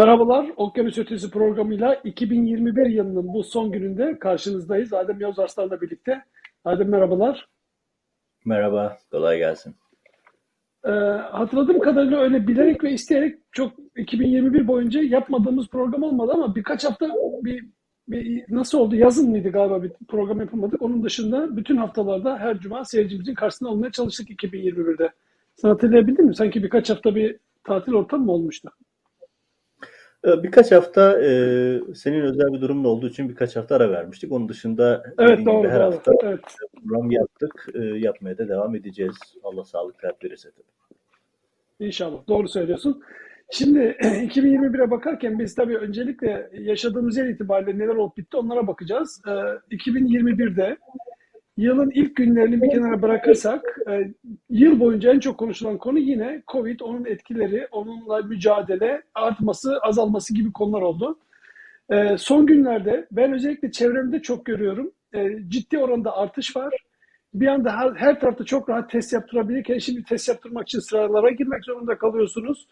Merhabalar, Okyanus Ötesi programıyla 2021 yılının bu son gününde karşınızdayız. Adem Yavuz Arslan'la birlikte. Adem merhabalar. Merhaba, kolay gelsin. Ee, hatırladığım kadarıyla öyle bilerek ve isteyerek çok 2021 boyunca yapmadığımız program olmadı ama birkaç hafta bir, bir nasıl oldu? Yazın mıydı galiba bir program yapamadık. Onun dışında bütün haftalarda her cuma seyircimizin karşısında olmaya çalıştık 2021'de. Sen hatırlayabildin mi? Sanki birkaç hafta bir tatil ortamı mı olmuştu? Ee, birkaç hafta e, senin özel bir durumun olduğu için birkaç hafta ara vermiştik. Onun dışında evet, doğru, her doğru. hafta evet. program yaptık. E, yapmaya da devam edeceğiz. Allah sağlık hayat verirse tabii. İnşallah. Doğru söylüyorsun. Şimdi 2021'e bakarken biz tabii öncelikle yaşadığımız yer itibariyle neler olup bitti onlara bakacağız. Ee, 2021'de Yılın ilk günlerini bir kenara bırakırsak, e, yıl boyunca en çok konuşulan konu yine Covid, onun etkileri, onunla mücadele, artması, azalması gibi konular oldu. E, son günlerde ben özellikle çevremde çok görüyorum. E, ciddi oranda artış var. Bir anda her, her tarafta çok rahat test yaptırabilirken şimdi test yaptırmak için sıralara girmek zorunda kalıyorsunuz.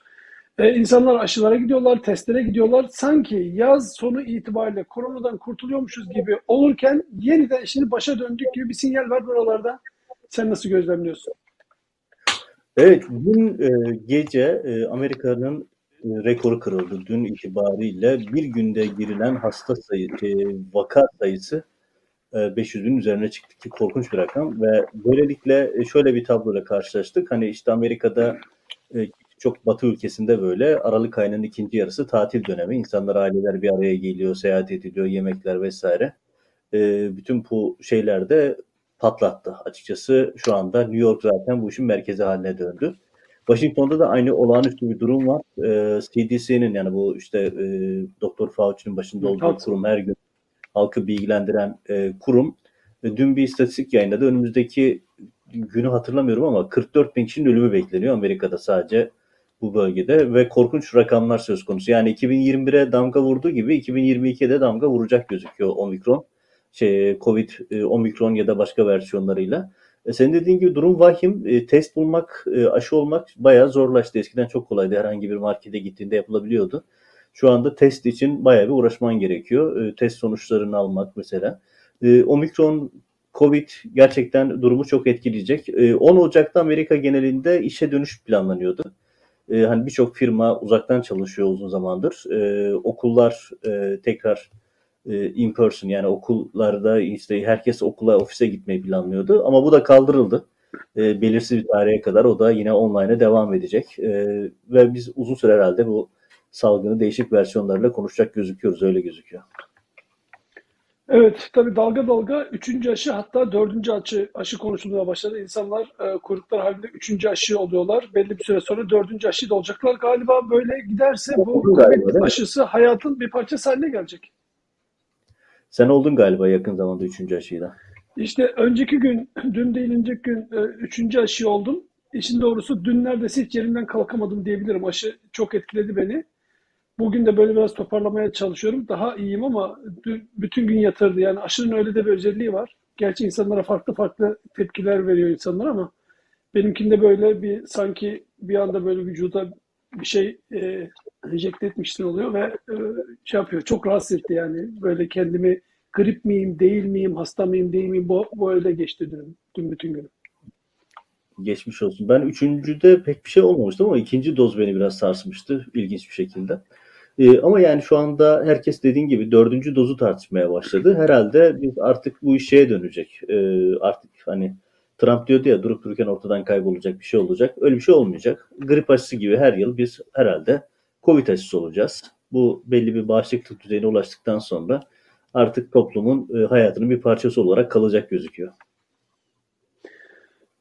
Ee, insanlar aşılara gidiyorlar, testlere gidiyorlar. Sanki yaz sonu itibariyle koronadan kurtuluyormuşuz gibi olurken yeniden şimdi başa döndük gibi bir sinyal var buralarda. Sen nasıl gözlemliyorsun? Evet, dün e, gece e, Amerika'nın e, rekoru kırıldı. Dün itibariyle bir günde girilen hasta sayı, e, vaka sayısı e, 500 bin üzerine çıktı ki korkunç bir rakam ve böylelikle e, şöyle bir tabloyla karşılaştık. Hani işte Amerika'da e, çok batı ülkesinde böyle Aralık ayının ikinci yarısı tatil dönemi. İnsanlar, aileler bir araya geliyor, seyahat ediliyor, yemekler vesaire. E, bütün bu şeyler de patlattı. Açıkçası şu anda New York zaten bu işin merkezi haline döndü. Washington'da da aynı olağanüstü bir durum var. E, CDC'nin yani bu işte e, Doktor Fauci'nin başında olduğu Halk. kurum her gün halkı bilgilendiren e, kurum e, dün bir istatistik yayınladı. Önümüzdeki günü hatırlamıyorum ama 44 bin kişinin ölümü bekleniyor Amerika'da sadece bu bölgede ve korkunç rakamlar söz konusu. Yani 2021'e damga vurduğu gibi 2022'de de damga vuracak gözüküyor omikron. Şey, Covid e, omikron ya da başka versiyonlarıyla. E, senin dediğin gibi durum vahim. E, test bulmak, e, aşı olmak bayağı zorlaştı. Eskiden çok kolaydı. Herhangi bir markete gittiğinde yapılabiliyordu. Şu anda test için bayağı bir uğraşman gerekiyor. E, test sonuçlarını almak mesela. E, omikron Covid gerçekten durumu çok etkileyecek. 10 e, Ocak'ta Amerika genelinde işe dönüş planlanıyordu e, hani birçok firma uzaktan çalışıyor uzun zamandır. E, okullar e, tekrar e, in person yani okullarda işte herkes okula ofise gitmeyi planlıyordu ama bu da kaldırıldı. E, belirsiz bir tarihe kadar o da yine online'a devam edecek. E, ve biz uzun süre herhalde bu salgını değişik versiyonlarla konuşacak gözüküyoruz öyle gözüküyor. Evet, tabii dalga dalga üçüncü aşı hatta dördüncü aşı, aşı konuşulmaya başladı. İnsanlar e, kuyruklar halinde üçüncü aşı oluyorlar. Belli bir süre sonra dördüncü aşı da olacaklar. Galiba böyle giderse bu COVID aşısı hayatın bir parçası haline gelecek. Sen oldun galiba yakın zamanda üçüncü aşıyla. İşte önceki gün, dün değil önceki gün e, üçüncü aşı oldum. İşin doğrusu dün neredeyse hiç yerimden kalkamadım diyebilirim. Aşı çok etkiledi beni. Bugün de böyle biraz toparlamaya çalışıyorum. Daha iyiyim ama bütün gün yatırdı. Yani aşının öyle de bir özelliği var. Gerçi insanlara farklı farklı tepkiler veriyor insanlar ama benimkinde böyle bir sanki bir anda böyle vücuda bir şey e, enjekte etmiştin oluyor ve e, şey yapıyor. Çok rahatsız etti yani. Böyle kendimi grip miyim, değil miyim, hasta mıyım, değil miyim bu, bu öyle geçti dün, dün bütün gün. Geçmiş olsun. Ben üçüncüde pek bir şey olmamıştı ama ikinci doz beni biraz sarsmıştı ilginç bir şekilde. Ee, ama yani şu anda herkes dediğin gibi dördüncü dozu tartışmaya başladı. Herhalde biz artık bu işe dönecek. Ee, artık hani Trump diyordu ya durup dururken ortadan kaybolacak bir şey olacak. Öyle bir şey olmayacak. Grip aşısı gibi her yıl biz herhalde Covid aşısı olacağız. Bu belli bir bağışıklık düzeyine ulaştıktan sonra artık toplumun e, hayatının bir parçası olarak kalacak gözüküyor.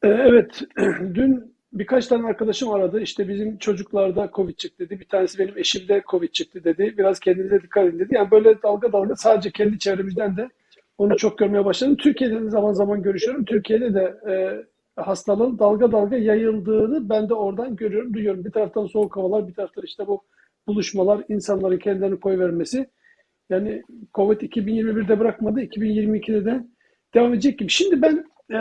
Ee, evet, dün birkaç tane arkadaşım aradı. İşte bizim çocuklarda Covid çıktı dedi. Bir tanesi benim eşimde Covid çıktı dedi. Biraz kendinize dikkat edin dedi. Yani böyle dalga dalga sadece kendi çevremizden de onu çok görmeye başladım. Türkiye'de de zaman zaman görüşüyorum. Türkiye'de de e, hastalığın dalga dalga yayıldığını ben de oradan görüyorum, duyuyorum. Bir taraftan soğuk havalar, bir taraftan işte bu buluşmalar, insanların kendilerini koyvermesi. Yani Covid 2021'de bırakmadı, 2022'de de devam edecek gibi. Şimdi ben e,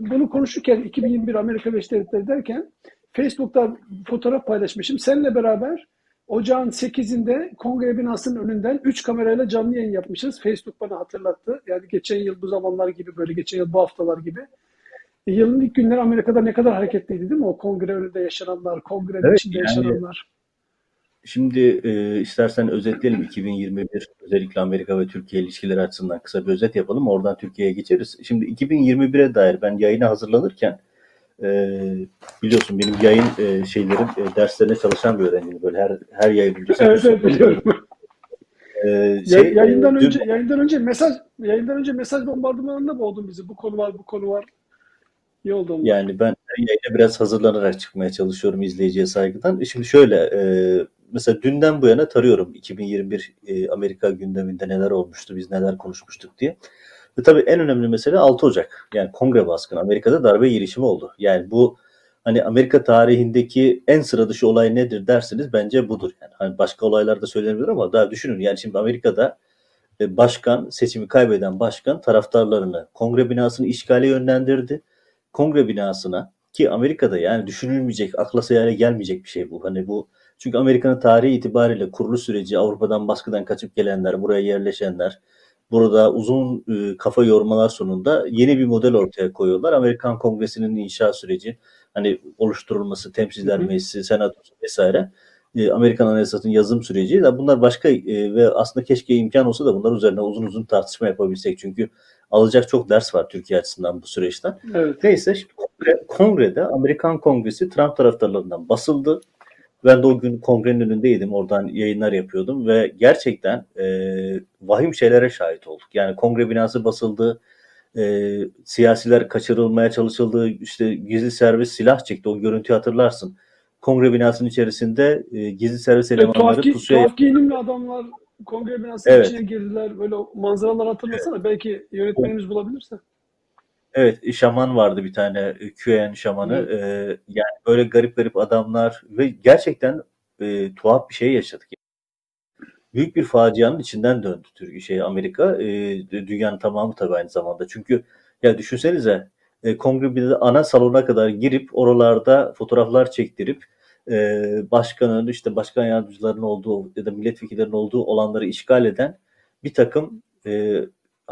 bunu konuşurken 2021 Amerika Birleşik Devletleri derken Facebook'ta fotoğraf paylaşmışım. Seninle beraber Ocağın 8'inde kongre binasının önünden 3 kamerayla canlı yayın yapmışız. Facebook bana hatırlattı. Yani geçen yıl bu zamanlar gibi böyle geçen yıl bu haftalar gibi. E, yılın ilk günleri Amerika'da ne kadar hareketliydi değil mi? O kongre önünde yaşananlar, kongrenin Evet, içinde yani- yaşananlar. Şimdi e, istersen özetleyelim 2021 özellikle Amerika ve Türkiye ilişkileri açısından kısa bir özet yapalım. Oradan Türkiye'ye geçeriz. Şimdi 2021'e dair ben yayına hazırlanırken e, biliyorsun benim yayın e, şeylerim e, derslerine çalışan bir öğrenciyim. Böyle her her yayın öncesi Evet, evet biliyorum. E, Ya- şey, yayından e, dün- önce yayından önce mesaj yayından önce mesaj bombardımanında boğdun bizi. Bu konu var, bu konu var. İyi oldu onlar. Yani ben yayına biraz hazırlanarak çıkmaya çalışıyorum izleyiciye saygıdan. E Şimdi şöyle, e, mesela dünden bu yana tarıyorum 2021 e, Amerika gündeminde neler olmuştu, biz neler konuşmuştuk diye. Ve tabii en önemli mesele 6 Ocak. Yani kongre baskını. Amerika'da darbe girişimi oldu. Yani bu hani Amerika tarihindeki en sıra dışı olay nedir derseniz bence budur. Yani hani başka olaylar da söylenebilir ama daha düşünün. Yani şimdi Amerika'da e, başkan, seçimi kaybeden başkan taraftarlarını kongre binasını işgale yönlendirdi kongre binasına ki Amerika'da yani düşünülmeyecek, akla hayale gelmeyecek bir şey bu. Hani bu çünkü Amerika'nın tarihi itibariyle kuruluş süreci Avrupa'dan baskıdan kaçıp gelenler, buraya yerleşenler, burada uzun e, kafa yormalar sonunda yeni bir model ortaya koyuyorlar. Amerikan Kongresi'nin inşa süreci, hani oluşturulması, temsilciler meclisi, senatosu vesaire. e, Amerikan Anayasası'nın yazım süreci. Ya bunlar başka e, ve aslında keşke imkan olsa da bunlar üzerine uzun uzun tartışma yapabilsek. Çünkü alacak çok ders var Türkiye açısından bu süreçten. Evet. Neyse şimdi kongre, kongrede Amerikan Kongresi Trump taraftarlarından basıldı. Ben de o gün kongrenin önündeydim. Oradan yayınlar yapıyordum ve gerçekten e, vahim şeylere şahit olduk. Yani kongre binası basıldı. E, siyasiler kaçırılmaya çalışıldı. İşte gizli servis silah çekti. O görüntüyü hatırlarsın. Kongre binasının içerisinde e, gizli servis tuhaf, elemanları gi- pusuya tuhaf giyinimli adamlar kongre binasının Evet. içine girdiler. Böyle manzaralar hatırlasana. Belki yönetmenimiz bulabilirse. Evet, şaman vardı bir tane e, QAnon şamanı. Hı. Ee, yani böyle garip garip adamlar ve gerçekten e, tuhaf bir şey yaşadık. Büyük bir facianın içinden döndü Türkiye, şey Amerika, e, dünyanın tamamı tabii aynı zamanda. Çünkü ya düşünsenize e, kongre bir de ana salona kadar girip oralarda fotoğraflar çektirip e, başkanın işte başkan yardımcılarının olduğu ya da milletvekillerinin olduğu olanları işgal eden bir takım e,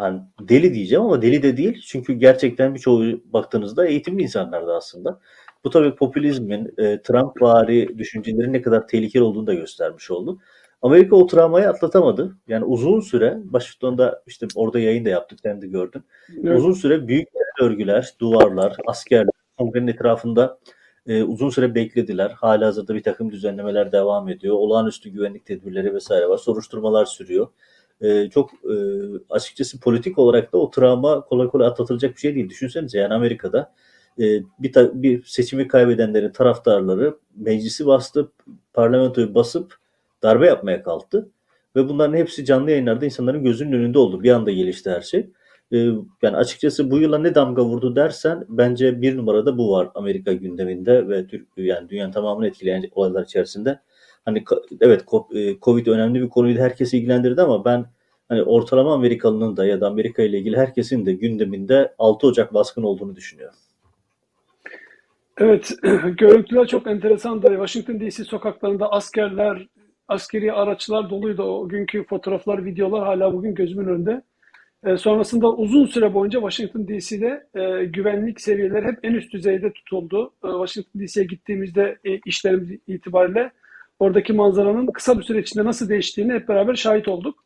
hani deli diyeceğim ama deli de değil. Çünkü gerçekten birçoğu baktığınızda eğitimli insanlardı aslında. Bu tabii popülizmin, e, Trump-vari düşüncelerin ne kadar tehlikeli olduğunu da göstermiş oldu. Amerika o travmayı atlatamadı. Yani uzun süre, Washington'da işte orada yayın da yaptık, sen de gördün. Evet. Uzun süre büyük örgüler, duvarlar, askerler kongrenin etrafında e, uzun süre beklediler. Hala hazırda bir takım düzenlemeler devam ediyor. Olağanüstü güvenlik tedbirleri vesaire var. Soruşturmalar sürüyor. E, çok e, açıkçası politik olarak da o travma kolay kolay atlatılacak bir şey değil. Düşünsenize yani Amerika'da e, bir, ta- bir seçimi kaybedenlerin taraftarları meclisi bastı, parlamentoyu basıp darbe yapmaya kalktı. Ve bunların hepsi canlı yayınlarda insanların gözünün önünde oldu. Bir anda gelişti her şey. Ee, yani açıkçası bu yıla ne damga vurdu dersen bence bir numarada bu var Amerika gündeminde ve Türk yani dünyanın tamamını etkileyen olaylar içerisinde. Hani evet e, Covid önemli bir konuydu herkesi ilgilendirdi ama ben hani ortalama Amerikalının da ya da Amerika ile ilgili herkesin de gündeminde 6 Ocak baskın olduğunu düşünüyorum. Evet, görüntüler çok enteresandı. Washington DC sokaklarında askerler, askeri araçlar doluydu. O günkü fotoğraflar, videolar hala bugün gözümün önünde. E, sonrasında uzun süre boyunca Washington DC'de e, güvenlik seviyeleri hep en üst düzeyde tutuldu. E, Washington DC'ye gittiğimizde e, işlerimiz itibariyle oradaki manzaranın kısa bir süre içinde nasıl değiştiğini hep beraber şahit olduk.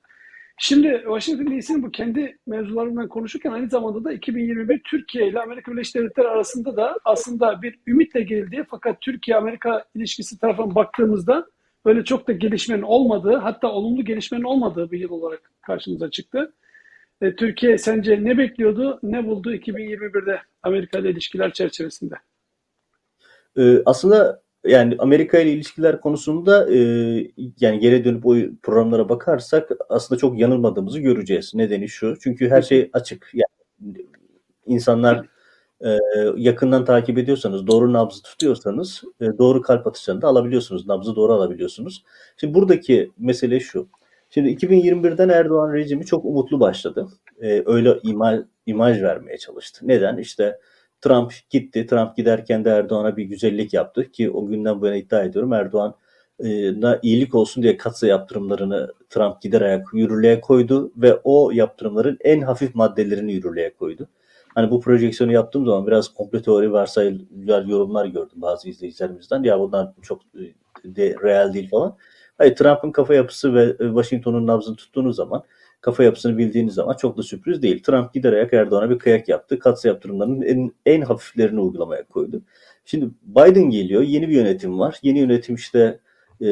Şimdi Washington DC'nin bu kendi mevzularından konuşurken aynı zamanda da 2021 Türkiye ile Amerika Birleşik Devletleri arasında da aslında bir ümitle girildiği fakat Türkiye-Amerika ilişkisi tarafından baktığımızda böyle çok da gelişmenin olmadığı hatta olumlu gelişmenin olmadığı bir yıl olarak karşımıza çıktı. E, Türkiye sence ne bekliyordu, ne buldu 2021'de Amerika ile ilişkiler çerçevesinde? Ee, aslında yani Amerika ile ilişkiler konusunda e, yani geri dönüp o programlara bakarsak aslında çok yanılmadığımızı göreceğiz. Nedeni şu. Çünkü her şey açık. Yani insanlar e, yakından takip ediyorsanız, doğru nabzı tutuyorsanız e, doğru kalp atışlarını da alabiliyorsunuz. Nabzı doğru alabiliyorsunuz. Şimdi buradaki mesele şu. Şimdi 2021'den Erdoğan rejimi çok umutlu başladı. E, öyle imaj, imaj vermeye çalıştı. Neden? İşte Trump gitti. Trump giderken de Erdoğan'a bir güzellik yaptı ki o günden bu yana iddia ediyorum Erdoğan na iyilik olsun diye katsa yaptırımlarını Trump gider ayak yürürlüğe koydu ve o yaptırımların en hafif maddelerini yürürlüğe koydu. Hani bu projeksiyonu yaptığım zaman biraz komple teori varsayılar yorumlar gördüm bazı izleyicilerimizden. Ya bunlar çok de, real değil falan. Hayır Trump'ın kafa yapısı ve Washington'un nabzını tuttuğunuz zaman kafa yapısını bildiğiniz zaman çok da sürpriz değil. Trump gider ayak Erdoğan'a bir kıyak yaptı. Katsa yaptırımlarının en, en hafiflerini uygulamaya koydu. Şimdi Biden geliyor. Yeni bir yönetim var. Yeni yönetim işte e,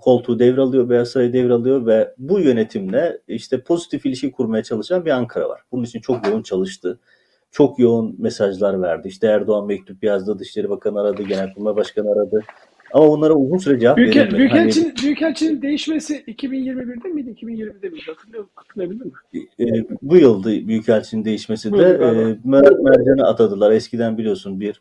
koltuğu devralıyor, Beyaz Saray devralıyor ve bu yönetimle işte pozitif ilişki kurmaya çalışan bir Ankara var. Bunun için çok yoğun çalıştı. Çok yoğun mesajlar verdi. İşte Erdoğan mektup yazdı, Dışişleri Bakanı aradı, Genelkurmay Başkanı aradı. Ama bunlara uzun süre cevap Büyük, verilmedi. Büyükelçinin, Hani, Büyükelçinin değişmesi 2021'de miydi, 2020'de miydi? Hatırlıyor, hatırlayabildin mi? e, bu yılda Büyükelçinin değişmesi de e, Mer- Mercan'ı atadılar. Eskiden biliyorsun bir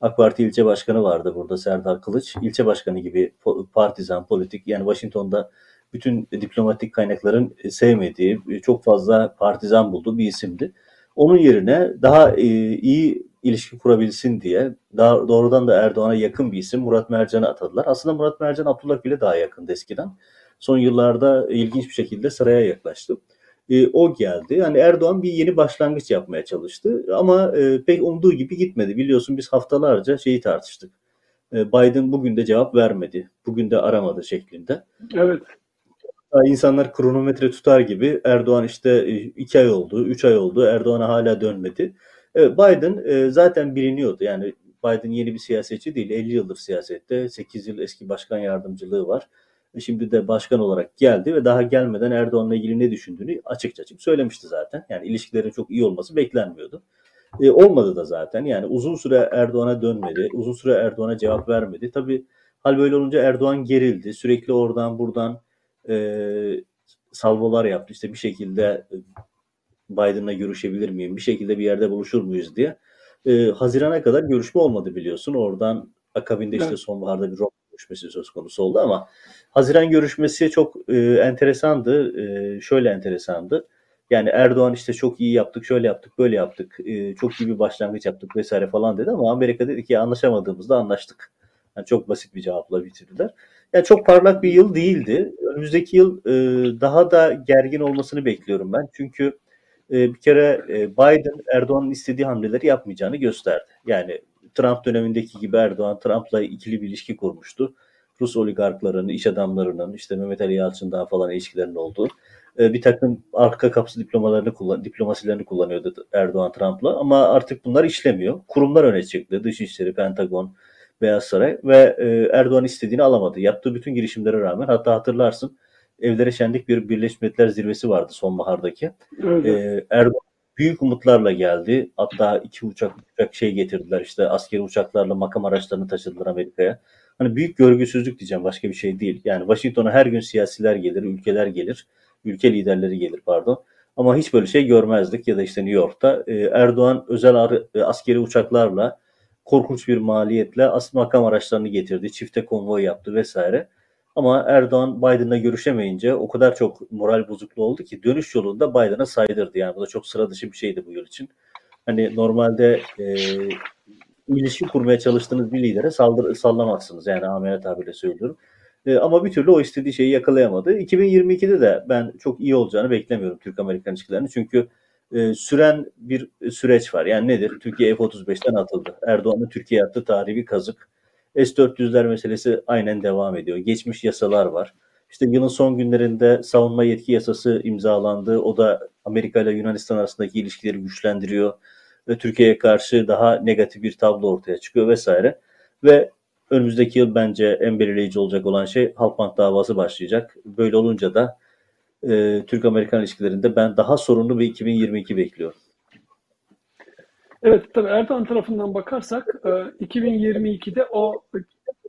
AK Parti ilçe başkanı vardı burada Serdar Kılıç. İlçe başkanı gibi partizan, politik yani Washington'da bütün diplomatik kaynakların e, sevmediği, e, çok fazla partizan bulduğu bir isimdi. Onun yerine daha e, iyi ilişki kurabilsin diye daha doğrudan da Erdoğan'a yakın bir isim Murat Mercan'ı atadılar. Aslında Murat Mercan Abdullah bile daha yakındı eskiden. Son yıllarda ilginç bir şekilde saraya yaklaştı. E, o geldi. Yani Erdoğan bir yeni başlangıç yapmaya çalıştı ama e, pek umduğu gibi gitmedi. Biliyorsun biz haftalarca şeyi tartıştık. E, Biden bugün de cevap vermedi. Bugün de aramadı şeklinde. Evet. Daha İnsanlar kronometre tutar gibi Erdoğan işte e, iki ay oldu, üç ay oldu. Erdoğan'a hala dönmedi. Evet, Biden e, zaten biliniyordu. Yani Biden yeni bir siyasetçi değil. 50 yıldır siyasette. 8 yıl eski başkan yardımcılığı var. E, Şimdi de başkan olarak geldi ve daha gelmeden Erdoğan'la ilgili ne düşündüğünü açıkça açık söylemişti zaten. Yani ilişkilerin çok iyi olması beklenmiyordu. E, olmadı da zaten. Yani uzun süre Erdoğan'a dönmedi. Uzun süre Erdoğan'a cevap vermedi. Tabii hal böyle olunca Erdoğan gerildi. Sürekli oradan buradan e, salvolar yaptı. İşte bir şekilde Biden'la görüşebilir miyim? Bir şekilde bir yerde buluşur muyuz diye. E, Haziran'a kadar görüşme olmadı biliyorsun. Oradan akabinde işte Evet. sonbaharda bir Roma görüşmesi söz konusu oldu ama Haziran görüşmesi çok e, enteresandı. E, şöyle enteresandı. Yani Erdoğan işte çok iyi yaptık, şöyle yaptık, böyle yaptık, e, çok iyi bir başlangıç yaptık vesaire falan dedi ama Amerika dedi ki anlaşamadığımızda anlaştık. Yani çok basit bir cevapla bitirdiler. Yani çok parlak bir yıl değildi. Önümüzdeki yıl e, daha da gergin olmasını bekliyorum ben. Çünkü e, bir kere e, Biden Erdoğan'ın istediği hamleleri yapmayacağını gösterdi. Yani Trump dönemindeki gibi Erdoğan Trump'la ikili bir ilişki kurmuştu. Rus oligarklarının, iş adamlarının, işte Mehmet Ali Yalçın'dan falan ilişkilerinin olduğu e, bir takım arka kapısı diplomalarını kullan, diplomasilerini kullanıyordu Erdoğan Trump'la ama artık bunlar işlemiyor. Kurumlar öne çıktı. Dışişleri, Pentagon, Beyaz Saray ve e, Erdoğan istediğini alamadı. Yaptığı bütün girişimlere rağmen hatta hatırlarsın Evlere Şenlik bir Birleşmiş Milletler Zirvesi vardı sonbahardaki. Öyle. Ee, Erdoğan büyük umutlarla geldi. Hatta iki uçak, uçak şey getirdiler işte askeri uçaklarla makam araçlarını taşıdılar Amerika'ya. Hani büyük görgüsüzlük diyeceğim başka bir şey değil. Yani Washington'a her gün siyasiler gelir, ülkeler gelir, ülke liderleri gelir pardon. Ama hiç böyle şey görmezdik ya da işte New York'ta e, Erdoğan özel ar- e, askeri uçaklarla korkunç bir maliyetle as makam araçlarını getirdi, çifte konvoy yaptı vesaire. Ama Erdoğan Biden'la görüşemeyince o kadar çok moral bozukluğu oldu ki dönüş yolunda Biden'a saydırdı. Yani bu da çok sıra dışı bir şeydi bu yıl için. Hani normalde e, ilişki kurmaya çalıştığınız bir lidere saldır, sallamazsınız. Yani amele tabirle söylüyorum. E, ama bir türlü o istediği şeyi yakalayamadı. 2022'de de ben çok iyi olacağını beklemiyorum Türk-Amerikan ilişkilerini. Çünkü e, süren bir süreç var. Yani nedir? Türkiye F-35'ten atıldı. Erdoğan'ın Türkiye'ye attığı tarihi kazık. S-400'ler meselesi aynen devam ediyor. Geçmiş yasalar var. İşte yılın son günlerinde savunma yetki yasası imzalandı. O da Amerika ile Yunanistan arasındaki ilişkileri güçlendiriyor. Ve Türkiye'ye karşı daha negatif bir tablo ortaya çıkıyor vesaire. Ve önümüzdeki yıl bence en belirleyici olacak olan şey Halkbank davası başlayacak. Böyle olunca da e, Türk-Amerikan ilişkilerinde ben daha sorunlu bir 2022 bekliyorum. Evet, tabii Erdoğan tarafından bakarsak e, 2022'de o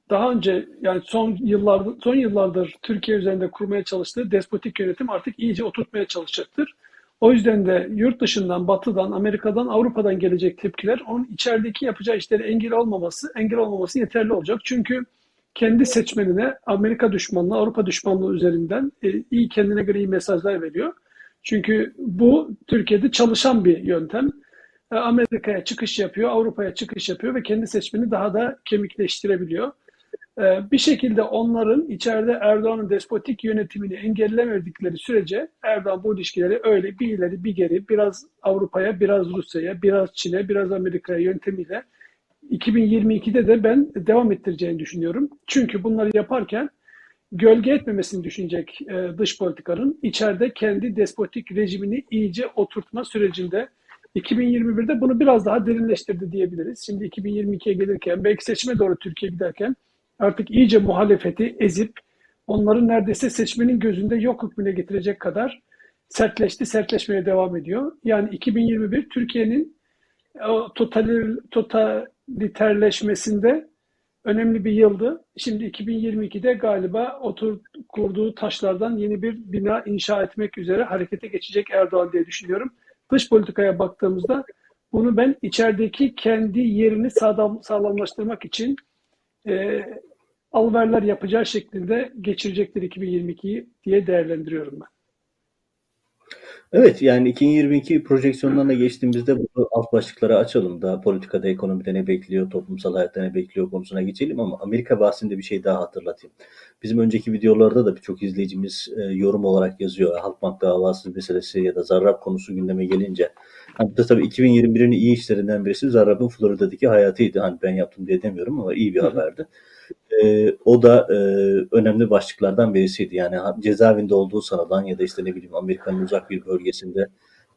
daha önce yani son yıllarda son yıllardır Türkiye üzerinde kurmaya çalıştığı despotik yönetim artık iyice oturtmaya çalışacaktır. O yüzden de yurt dışından, batıdan, Amerika'dan, Avrupa'dan gelecek tepkiler onun içerideki yapacağı işleri engel olmaması, engel olmaması yeterli olacak. Çünkü kendi seçmenine Amerika düşmanlığı, Avrupa düşmanlığı üzerinden e, iyi kendine göre iyi mesajlar veriyor. Çünkü bu Türkiye'de çalışan bir yöntem. E, Amerika'ya çıkış yapıyor, Avrupa'ya çıkış yapıyor ve kendi seçmeni daha da kemikleştirebiliyor. bir şekilde onların içeride Erdoğan'ın despotik yönetimini engellemedikleri sürece Erdoğan bu ilişkileri öyle bir ileri bir geri biraz Avrupa'ya, biraz Rusya'ya, biraz Çin'e, biraz Amerika'ya yöntemiyle 2022'de de ben devam ettireceğini düşünüyorum. Çünkü bunları yaparken gölge etmemesini düşünecek e, dış politikanın içeride kendi despotik rejimini iyice oturtma sürecinde 2021'de bunu biraz daha derinleştirdi diyebiliriz. Şimdi 2022'ye gelirken belki seçime doğru Türkiye giderken artık iyice muhalefeti ezip onların neredeyse seçmenin gözünde yok hükmüne getirecek kadar sertleşti, sertleşmeye devam ediyor. Yani 2021 Türkiye'nin totalir, totaliterleşmesinde önemli bir yıldı. Şimdi 2022'de galiba otur kurduğu taşlardan yeni bir bina inşa etmek üzere harekete geçecek Erdoğan diye düşünüyorum. Dış politikaya baktığımızda bunu ben içerideki kendi yerini sağlam, sağlamlaştırmak için e, alverler yapacağı şeklinde geçirecektir 2022'yi diye değerlendiriyorum ben. Evet yani 2022 projeksiyonlarına geçtiğimizde bu alt başlıkları açalım. Daha politikada, ekonomide ne bekliyor, toplumsal hayatta ne bekliyor konusuna geçelim ama Amerika bahsinde bir şey daha hatırlatayım. Bizim önceki videolarda da birçok izleyicimiz e, yorum olarak yazıyor. Halkbank davası meselesi ya da Zarrab konusu gündeme gelince. Hani da tabii 2021'in iyi işlerinden birisi Zarrab'ın Florida'daki hayatıydı. Hani ben yaptım diye demiyorum ama iyi bir haberdi. E, o da e, önemli başlıklardan birisiydi. Yani cezaevinde olduğu sanılan ya da işte ne bileyim Amerika'nın uzak bir bölgesinde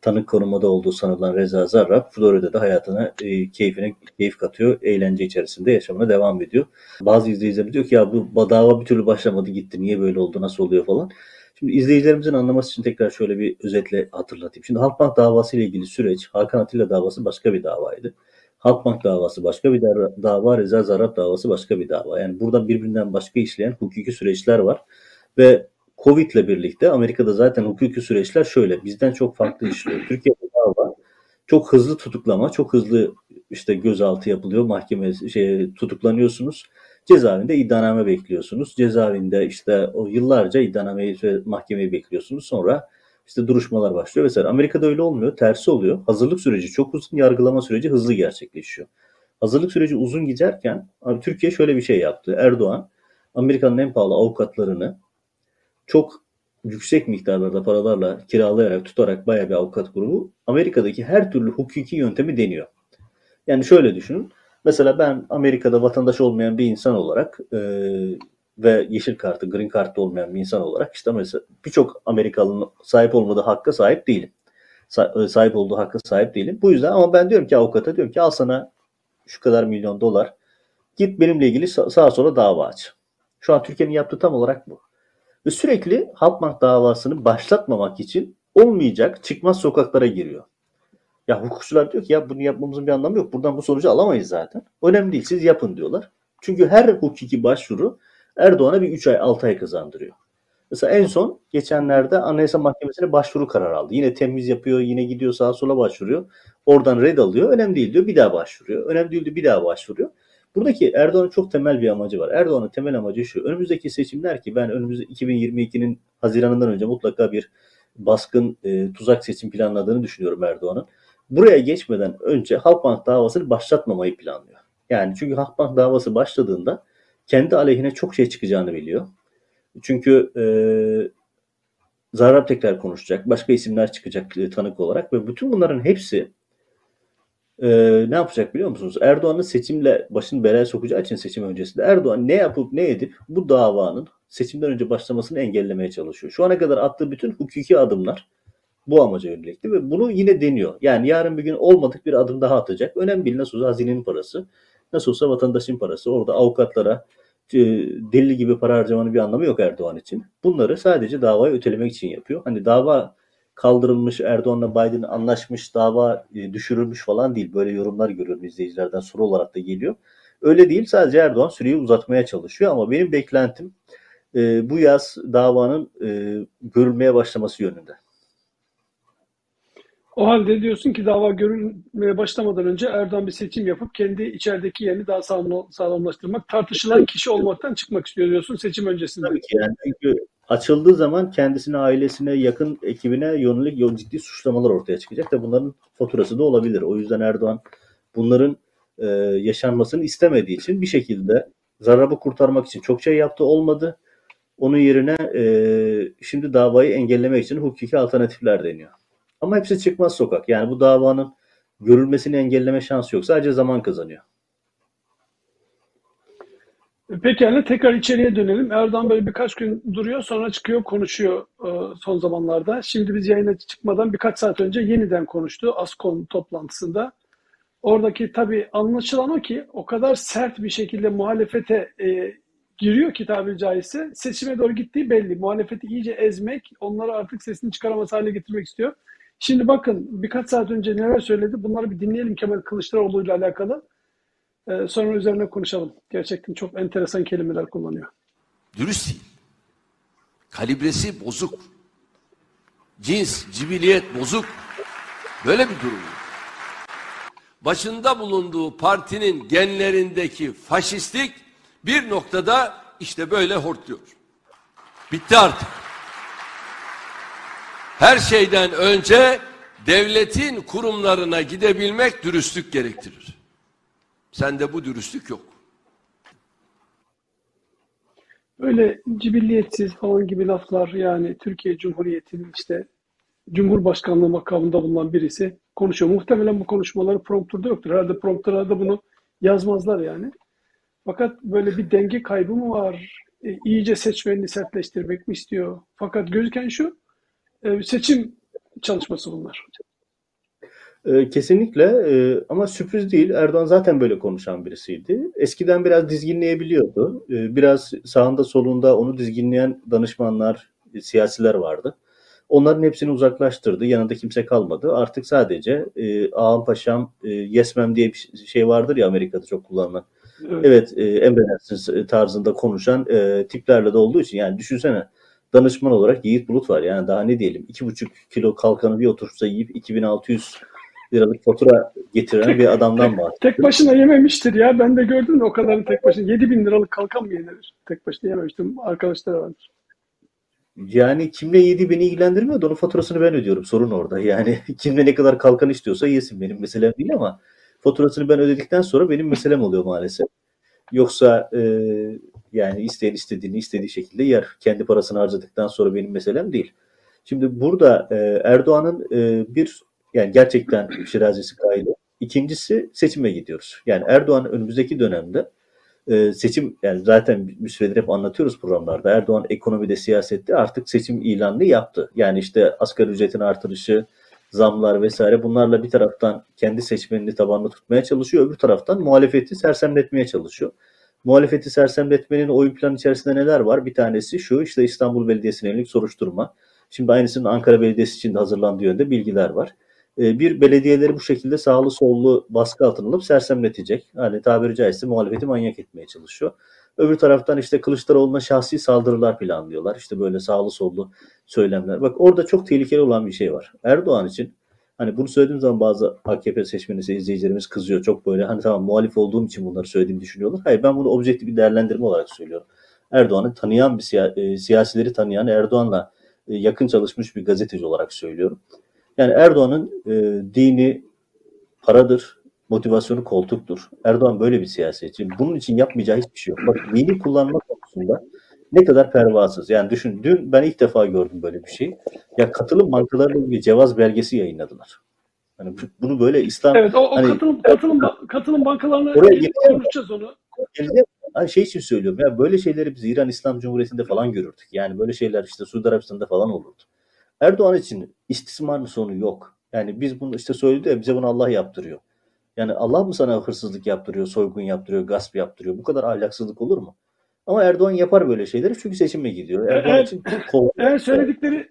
tanık konumada olduğu sanılan Reza Zarrab Florida'da hayatına e, keyfine keyif katıyor. Eğlence içerisinde yaşamına devam ediyor. Bazı izleyiciler diyor ki ya bu dava bir türlü başlamadı gitti. Niye böyle oldu? Nasıl oluyor falan. Şimdi izleyicilerimizin anlaması için tekrar şöyle bir özetle hatırlatayım. Şimdi Halkbank davası ile ilgili süreç Hakan Atilla davası başka bir davaydı. Halkbank davası başka bir dava, Reza Zarrab davası başka bir dava. Yani burada birbirinden başka işleyen hukuki süreçler var. Ve Covid ile birlikte Amerika'da zaten hukuki süreçler şöyle. Bizden çok farklı işliyor. Türkiye'de dava çok hızlı tutuklama, çok hızlı işte gözaltı yapılıyor. Mahkeme şey tutuklanıyorsunuz. Cezaevinde iddianame bekliyorsunuz. Cezaevinde işte o yıllarca iddianameyi ve mahkemeyi bekliyorsunuz. Sonra işte duruşmalar başlıyor vesaire. Amerika'da öyle olmuyor. Tersi oluyor. Hazırlık süreci çok uzun, yargılama süreci hızlı gerçekleşiyor. Hazırlık süreci uzun giderken abi Türkiye şöyle bir şey yaptı. Erdoğan Amerika'nın en pahalı avukatlarını çok yüksek miktarlarda paralarla kiralayarak tutarak bayağı bir avukat grubu Amerika'daki her türlü hukuki yöntemi deniyor. Yani şöyle düşünün. Mesela ben Amerika'da vatandaş olmayan bir insan olarak e, ve yeşil kartı, green kartı olmayan bir insan olarak işte mesela birçok Amerikalı'nın sahip olmadığı hakka sahip değilim. E, sahip olduğu hakka sahip değilim. Bu yüzden ama ben diyorum ki avukata diyorum ki al sana şu kadar milyon dolar git benimle ilgili sağa sola dava aç. Şu an Türkiye'nin yaptığı tam olarak bu. Ve sürekli Halkbank davasını başlatmamak için olmayacak çıkmaz sokaklara giriyor. Ya hukukçular diyor ki ya bunu yapmamızın bir anlamı yok. Buradan bu sonucu alamayız zaten. Önemli değil siz yapın diyorlar. Çünkü her hukuki başvuru Erdoğan'a bir 3 ay 6 ay kazandırıyor. Mesela en son geçenlerde Anayasa Mahkemesi'ne başvuru kararı aldı. Yine temiz yapıyor, yine gidiyor sağa sola başvuruyor. Oradan red alıyor. Önemli değil diyor. Bir daha başvuruyor. Önemli değil diyor. Bir daha başvuruyor. Buradaki Erdoğan'ın çok temel bir amacı var. Erdoğan'ın temel amacı şu. Önümüzdeki seçimler ki ben önümüzde 2022'nin Haziran'ından önce mutlaka bir baskın e, tuzak seçim planladığını düşünüyorum Erdoğan'ın. Buraya geçmeden önce Halkbank davasını başlatmamayı planlıyor. Yani çünkü Halkbank davası başladığında kendi aleyhine çok şey çıkacağını biliyor. Çünkü e, Zarrab tekrar konuşacak. Başka isimler çıkacak e, tanık olarak ve bütün bunların hepsi e, ne yapacak biliyor musunuz? Erdoğan'ın seçimle başını belaya sokacağı için seçim öncesinde Erdoğan ne yapıp ne edip bu davanın seçimden önce başlamasını engellemeye çalışıyor. Şu ana kadar attığı bütün hukuki adımlar bu amaca yönelikti ve bunu yine deniyor. Yani yarın bir gün olmadık bir adım daha atacak. Önemli değil nasıl olsa hazinenin parası. Nasıl olsa vatandaşın parası. Orada avukatlara e, deli gibi para harcamanın bir anlamı yok Erdoğan için. Bunları sadece davayı ötelemek için yapıyor. Hani dava kaldırılmış, Erdoğan'la Biden anlaşmış, dava e, düşürülmüş falan değil. Böyle yorumlar görüyorum izleyicilerden soru olarak da geliyor. Öyle değil sadece Erdoğan süreyi uzatmaya çalışıyor ama benim beklentim e, bu yaz davanın görülmeye başlaması yönünde. O halde diyorsun ki dava görülmeye başlamadan önce Erdoğan bir seçim yapıp kendi içerideki yerini daha sağlamlaştırmak, tartışılan kişi olmaktan çıkmak istiyor diyorsun seçim öncesinde. Tabii ki yani çünkü açıldığı zaman kendisine, ailesine, yakın ekibine yönelik ciddi suçlamalar ortaya çıkacak da bunların faturası da olabilir. O yüzden Erdoğan bunların e, yaşanmasını istemediği için bir şekilde Zarrab'ı kurtarmak için çok şey yaptı olmadı. Onun yerine e, şimdi davayı engellemek için hukuki alternatifler deniyor. Ama hepsi çıkmaz sokak. Yani bu davanın görülmesini engelleme şansı yok. Sadece zaman kazanıyor. Peki yani tekrar içeriye dönelim. Erdoğan böyle birkaç gün duruyor sonra çıkıyor konuşuyor e, son zamanlarda. Şimdi biz yayına çıkmadan birkaç saat önce yeniden konuştu ASKON toplantısında. Oradaki tabii anlaşılan o ki o kadar sert bir şekilde muhalefete e, giriyor ki tabiri caizse seçime doğru gittiği belli. Muhalefeti iyice ezmek, onları artık sesini çıkaramaz hale getirmek istiyor. Şimdi bakın birkaç saat önce neler söyledi bunları bir dinleyelim Kemal Kılıçdaroğlu ile alakalı. Ee, sonra üzerine konuşalım. Gerçekten çok enteresan kelimeler kullanıyor. Dürüst değil. Kalibresi bozuk. Cins, cibiliyet bozuk. Böyle bir durum. Başında bulunduğu partinin genlerindeki faşistlik bir noktada işte böyle hortluyor. Bitti artık. Her şeyden önce devletin kurumlarına gidebilmek dürüstlük gerektirir. Sende bu dürüstlük yok. Öyle cibilliyetsiz falan gibi laflar yani Türkiye Cumhuriyeti'nin işte Cumhurbaşkanlığı makamında bulunan birisi konuşuyor. Muhtemelen bu konuşmaları prompturda yoktur. Herhalde prompterlarda bunu yazmazlar yani. Fakat böyle bir denge kaybı mı var? E, iyice seçmenini sertleştirmek mi istiyor? Fakat gözüken şu, seçim çalışması bunlar. E, kesinlikle e, ama sürpriz değil. Erdoğan zaten böyle konuşan birisiydi. Eskiden biraz dizginleyebiliyordu. Biraz sağında solunda onu dizginleyen danışmanlar, siyasiler vardı. Onların hepsini uzaklaştırdı. Yanında kimse kalmadı. Artık sadece e, ağam paşam e, yesmem diye bir şey vardır ya Amerika'da çok kullanılan. Evet, evet e, emredersiniz tarzında konuşan e, tiplerle de olduğu için yani düşünsene danışman olarak Yiğit Bulut var. Yani daha ne diyelim 2,5 kilo kalkanı bir otursa yiyip 2600 liralık fatura getiren bir adamdan bahsediyor. Tek başına yememiştir ya. Ben de gördüm de o kadarını tek başına. 7 bin liralık kalkan mı yenir? Tek başına yememiştim. Arkadaşlar vardır. Yani kimle yediği beni ilgilendirmiyor da onun faturasını ben ödüyorum. Sorun orada. Yani kimle ne kadar kalkan istiyorsa yesin. Benim meselem değil ama faturasını ben ödedikten sonra benim meselem oluyor maalesef. Yoksa e, yani isteyen istediğini istediği şekilde yer. Kendi parasını harcadıktan sonra benim meselem değil. Şimdi burada e, Erdoğan'ın e, bir yani gerçekten şirazesi kaydı. İkincisi seçime gidiyoruz. Yani Erdoğan önümüzdeki dönemde e, seçim yani zaten bir süredir hep anlatıyoruz programlarda. Erdoğan ekonomide siyasette artık seçim ilanını yaptı. Yani işte asgari ücretin artırışı, zamlar vesaire bunlarla bir taraftan kendi seçmenini tabanlı tutmaya çalışıyor. Öbür taraftan muhalefeti sersemletmeye çalışıyor. Muhalefeti sersemletmenin oyun planı içerisinde neler var? Bir tanesi şu işte İstanbul Belediyesi'ne yönelik soruşturma. Şimdi aynısının Ankara Belediyesi için de hazırlandığı yönde bilgiler var. Ee, bir belediyeleri bu şekilde sağlı sollu baskı altına alıp sersemletecek. Hani tabiri caizse muhalefeti manyak etmeye çalışıyor. Öbür taraftan işte Kılıçdaroğlu'na şahsi saldırılar planlıyorlar. İşte böyle sağlı sollu söylemler. Bak orada çok tehlikeli olan bir şey var. Erdoğan için hani bunu söylediğim zaman bazı AKP seçmeni izleyicilerimiz kızıyor. Çok böyle hani tamam muhalif olduğum için bunları söylediğimi düşünüyorlar. Hayır ben bunu objektif bir değerlendirme olarak söylüyorum. Erdoğan'ı tanıyan bir e, siyasileri tanıyan Erdoğan'la e, yakın çalışmış bir gazeteci olarak söylüyorum. Yani Erdoğan'ın e, dini paradır, motivasyonu koltuktur. Erdoğan böyle bir siyasetçi. Bunun için yapmayacağı hiçbir şey yok. Bak dini kullanma konusunda ne kadar pervasız. Yani düşün dün ben ilk defa gördüm böyle bir şey. Ya katılım bankalarıyla ilgili cevaz belgesi yayınladılar. Hani bunu böyle İslam Evet o, o hani, katılım katılım katılım bankalarına konuşacağız onu. Hani şey için söylüyorum ya böyle şeyleri biz İran İslam Cumhuriyeti'nde falan görürdük. Yani böyle şeyler işte Suudi Arabistan'da falan olurdu. Erdoğan için istismarın sonu yok. Yani biz bunu işte söyledi ya bize bunu Allah yaptırıyor. Yani Allah mı sana hırsızlık yaptırıyor, soygun yaptırıyor, gasp yaptırıyor? Bu kadar ahlaksızlık olur mu? Ama Erdoğan yapar böyle şeyleri çünkü seçime gidiyor. Erdoğan eğer, için kol... eğer söyledikleri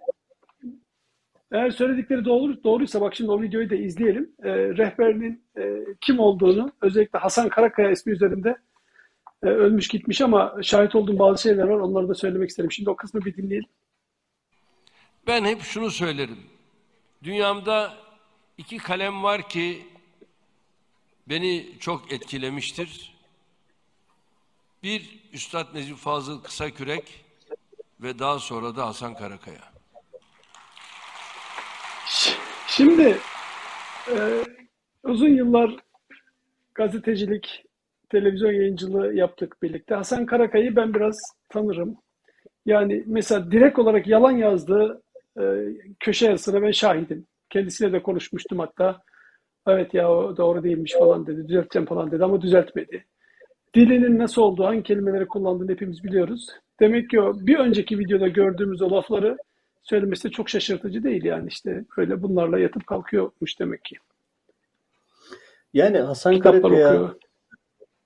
eğer söyledikleri doğru, doğruysa bak şimdi o videoyu da izleyelim. E, rehberinin e, kim olduğunu özellikle Hasan Karakaya ismi üzerinde e, ölmüş gitmiş ama şahit olduğum bazı şeyler var. Onları da söylemek isterim. Şimdi o kısmı bir dinleyelim. Ben hep şunu söylerim. Dünyamda iki kalem var ki beni çok etkilemiştir. Bir Üstad Necip Fazıl Kısakürek ve daha sonra da Hasan Karakaya. Şimdi e, uzun yıllar gazetecilik, televizyon yayıncılığı yaptık birlikte. Hasan Karakay'ı ben biraz tanırım. Yani mesela direkt olarak yalan yazdığı e, köşe yazısına ben şahidim. Kendisiyle de konuşmuştum hatta. Evet ya o doğru değilmiş falan dedi. Düzelteceğim falan dedi ama düzeltmedi. Dilinin nasıl olduğu, hangi kelimeleri kullandığını hepimiz biliyoruz. Demek ki o bir önceki videoda gördüğümüz o lafları söylemesi de çok şaşırtıcı değil yani işte böyle bunlarla yatıp kalkıyormuş demek ki. Yani Hasan Kitaplar Karakaya okuyor.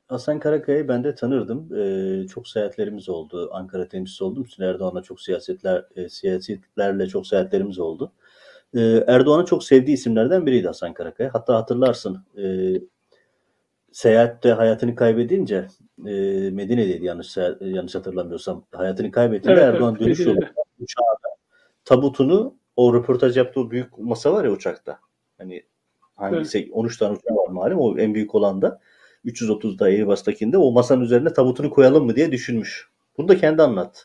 Hasan Karakaya'yı ben de tanırdım. Ee, çok seyahatlerimiz oldu. Ankara temsilcisi oldum. Hüsnü Erdoğan'la çok siyasetler, e, siyasetlerle çok seyahatlerimiz oldu. Ee, Erdoğan'ın çok sevdiği isimlerden biriydi Hasan Karakaya. Hatta hatırlarsın e, seyahatte hayatını kaybedince e, Medine'deydi yanlış yanlış hatırlamıyorsam. Hayatını kaybettiğinde Evet, Erdoğan evet, dönüş yolunda uçağda tabutunu o röportaj yaptığı büyük masa var ya uçakta. Hani hangisi 13 tane uçağı var malum o en büyük olan da 330'da Airbus'takinde o masanın üzerine tabutunu koyalım mı diye düşünmüş. Bunu da kendi anlattı.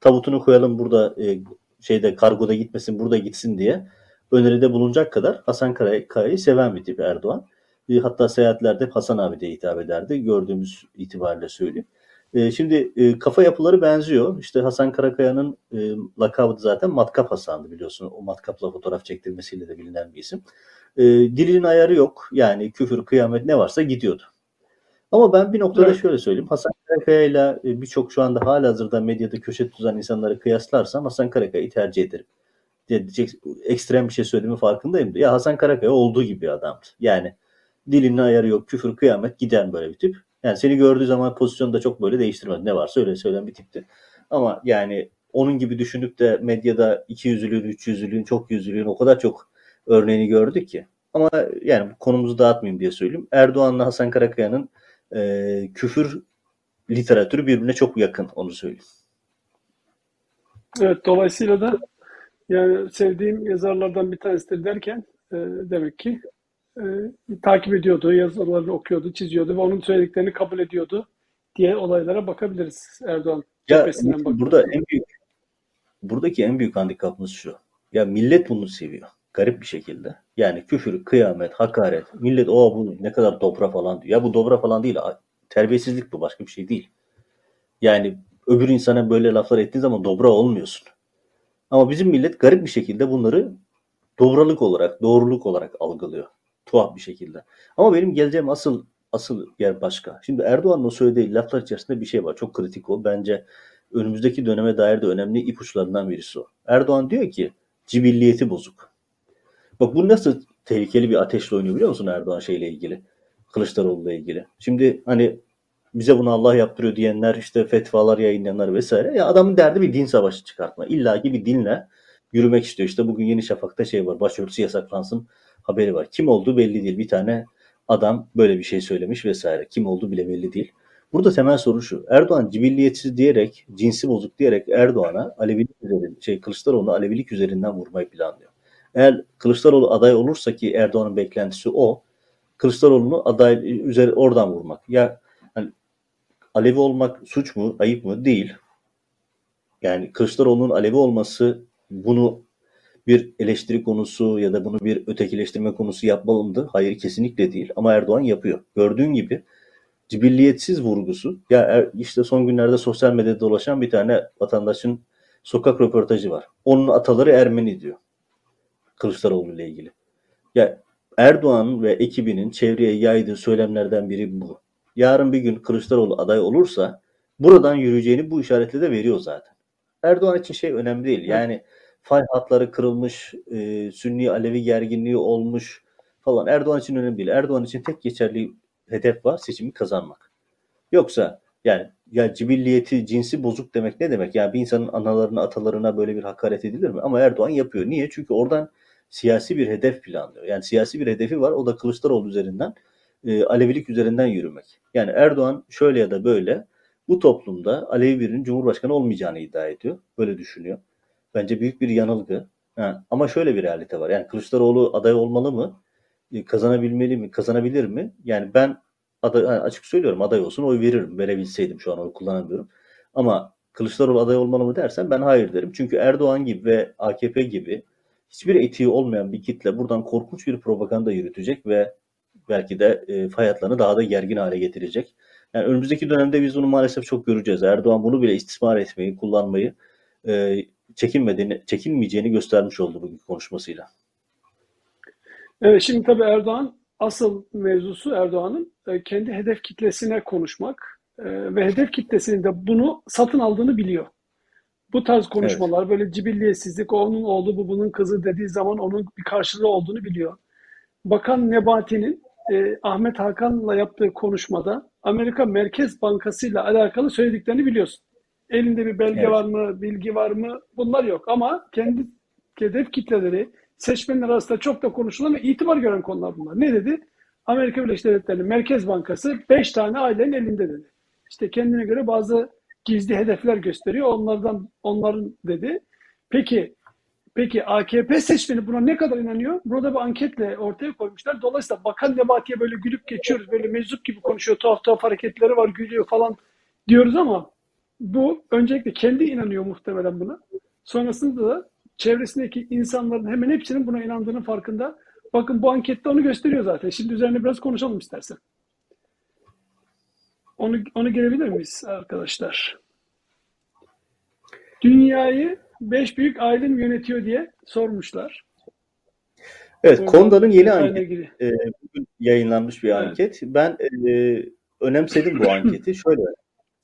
Tabutunu koyalım burada e, şeyde kargoda gitmesin burada gitsin diye öneride bulunacak kadar Hasan Kaya'yı seven bir tip Erdoğan. E, hatta seyahatlerde Hasan abi diye hitap ederdi. Gördüğümüz itibariyle söyleyeyim. E, şimdi e, kafa yapıları benziyor. İşte Hasan Karakaya'nın e, lakabı zaten Matkap Hasan'dı biliyorsun. O matkapla fotoğraf çektirmesiyle de bilinen bir isim. E, dilinin ayarı yok. Yani küfür, kıyamet ne varsa gidiyordu. Ama ben bir noktada Evet. şöyle söyleyeyim. Hasan Karakaya ile birçok şu anda halihazırda medyada köşe tutan insanları kıyaslarsam Hasan Karakaya'yı tercih ederim. Diyecek, ekstrem bir şey söylediğimi farkındayım. Ya Hasan Karakaya olduğu gibi bir adamdı. Yani dilinin ayarı yok, küfür, kıyamet giden böyle bir tip. Yani seni gördüğü zaman pozisyonu da çok böyle değiştirmedi. Ne varsa öyle söyleyen bir tipti. Ama yani onun gibi düşünüp de medyada iki yüzlülüğün, üç yüzlülüğün, çok yüzlülüğün o kadar çok örneğini gördük ki. Ama yani konumuzu dağıtmayayım diye söyleyeyim. Erdoğan'la Hasan Karakaya'nın e, küfür literatürü birbirine çok yakın onu söyleyeyim. Evet, dolayısıyla da yani sevdiğim yazarlardan bir tanesidir derken e, demek ki e, takip ediyordu, yazılarını okuyordu, çiziyordu ve onun söylediklerini kabul ediyordu diye olaylara bakabiliriz Erdoğan Ya cephesinden burada en büyük buradaki en büyük handikapımız şu. Ya millet bunu seviyor. Garip bir şekilde. Yani küfür, kıyamet, hakaret. Millet o bu ne kadar dobra falan diyor. Ya bu dobra falan değil. Terbiyesizlik bu başka bir şey değil. Yani öbür insana böyle laflar ettiğin zaman dobra olmuyorsun. Ama bizim millet garip bir şekilde bunları dobralık olarak, doğruluk olarak algılıyor. Tuhaf bir şekilde. Ama benim geleceğim asıl asıl yer başka. Şimdi Erdoğan'ın o söylediği laflar içerisinde bir şey var. Çok kritik o. Bence önümüzdeki döneme dair de önemli ipuçlarından birisi o. Erdoğan diyor ki cibilliyeti bozuk. Bak bu nasıl tehlikeli bir ateşle oynuyor biliyor musun Erdoğan şeyle ilgili? Kılıçdaroğlu'yla ilgili. Şimdi hani bize bunu Allah yaptırıyor diyenler işte fetvalar yayınlayanlar vesaire. Ya adamın derdi bir din savaşı çıkartma. İlla ki bir dinle yürümek istiyor. İşte bugün Yeni Şafak'ta şey var. Başörtüsü yasaklansın haberi var. Kim olduğu belli değil. Bir tane adam böyle bir şey söylemiş vesaire. Kim olduğu bile belli değil. Burada temel soru şu. Erdoğan cibilliyetsiz diyerek, cinsi bozuk diyerek Erdoğan'a Alevilik üzerinden, şey Kılıçdaroğlu'na Alevilik üzerinden vurmayı planlıyor. Eğer Kılıçdaroğlu aday olursa ki Erdoğan'ın beklentisi o, Kılıçdaroğlu'nu aday üzeri oradan vurmak. Ya hani Alevi olmak suç mu, ayıp mı? Değil. Yani Kılıçdaroğlu'nun Alevi olması bunu bir eleştiri konusu ya da bunu bir ötekileştirme konusu yapmalı mıdır? Hayır kesinlikle değil. Ama Erdoğan yapıyor. Gördüğün gibi cibilliyetsiz vurgusu. Ya er- işte son günlerde sosyal medyada dolaşan bir tane vatandaşın sokak röportajı var. Onun ataları Ermeni diyor. Kılıçdaroğlu ile ilgili. Ya Erdoğan ve ekibinin çevreye yaydığı söylemlerden biri bu. Yarın bir gün Kılıçdaroğlu aday olursa buradan yürüyeceğini bu işaretle de veriyor zaten. Erdoğan için şey önemli değil. Yani fay hatları kırılmış, e, Sünni Alevi gerginliği olmuş falan. Erdoğan için önemli değil. Erdoğan için tek geçerli hedef var seçimi kazanmak. Yoksa yani ya cibilliyeti, cinsi bozuk demek ne demek? Yani bir insanın analarına, atalarına böyle bir hakaret edilir mi? Ama Erdoğan yapıyor. Niye? Çünkü oradan siyasi bir hedef planlıyor. Yani siyasi bir hedefi var. O da Kılıçdaroğlu üzerinden, e, Alevilik üzerinden yürümek. Yani Erdoğan şöyle ya da böyle bu toplumda Alevi birinin Cumhurbaşkanı olmayacağını iddia ediyor. Böyle düşünüyor. Bence büyük bir yanılgı. Ha, ama şöyle bir realite var. Yani Kılıçdaroğlu aday olmalı mı? E, Kazanabilmeli mi? Kazanabilir mi? Yani ben aday, yani açık söylüyorum aday olsun oy veririm. Verebilseydim şu an oy kullanamıyorum. Ama Kılıçdaroğlu aday olmalı mı dersen ben hayır derim. Çünkü Erdoğan gibi ve AKP gibi hiçbir etiği olmayan bir kitle buradan korkunç bir propaganda yürütecek ve belki de e, fay daha da gergin hale getirecek. Yani önümüzdeki dönemde biz bunu maalesef çok göreceğiz. Erdoğan bunu bile istismar etmeyi, kullanmayı e, çekinmediğini, çekinmeyeceğini göstermiş oldu bugün konuşmasıyla. Evet şimdi tabii Erdoğan asıl mevzusu Erdoğan'ın e, kendi hedef kitlesine konuşmak e, ve hedef kitlesinin de bunu satın aldığını biliyor. Bu tarz konuşmalar evet. böyle cibilliyetsizlik, onun oğlu bu bunun kızı dediği zaman onun bir karşılığı olduğunu biliyor. Bakan Nebati'nin e, Ahmet Hakan'la yaptığı konuşmada Amerika Merkez Bankası ile alakalı söylediklerini biliyorsun. Elinde bir belge evet. var mı, bilgi var mı? Bunlar yok ama kendi hedef kitleleri seçmenler arasında çok da konuşulan ve itibar gören konular bunlar. Ne dedi? Amerika Birleşik Devletleri'nin Merkez Bankası 5 tane ailenin elinde dedi. İşte kendine göre bazı gizli hedefler gösteriyor. Onlardan onların dedi. Peki peki AKP seçmeni buna ne kadar inanıyor? Burada bir anketle ortaya koymuşlar. Dolayısıyla Bakan Nebati'ye böyle gülüp geçiyoruz. Böyle meczup gibi konuşuyor. Tuhaf tuhaf hareketleri var, gülüyor falan diyoruz ama bu öncelikle kendi inanıyor muhtemelen buna. Sonrasında da çevresindeki insanların hemen hepsinin buna inandığının farkında. Bakın bu ankette onu gösteriyor zaten. Şimdi üzerine biraz konuşalım istersen. Onu, onu gelebilir miyiz arkadaşlar? Dünyayı beş büyük aile mi yönetiyor diye sormuşlar. Evet, Orada Konda'nın yeni anketi e, yayınlanmış bir evet. anket. Ben e, önemsedim bu anketi. Şöyle,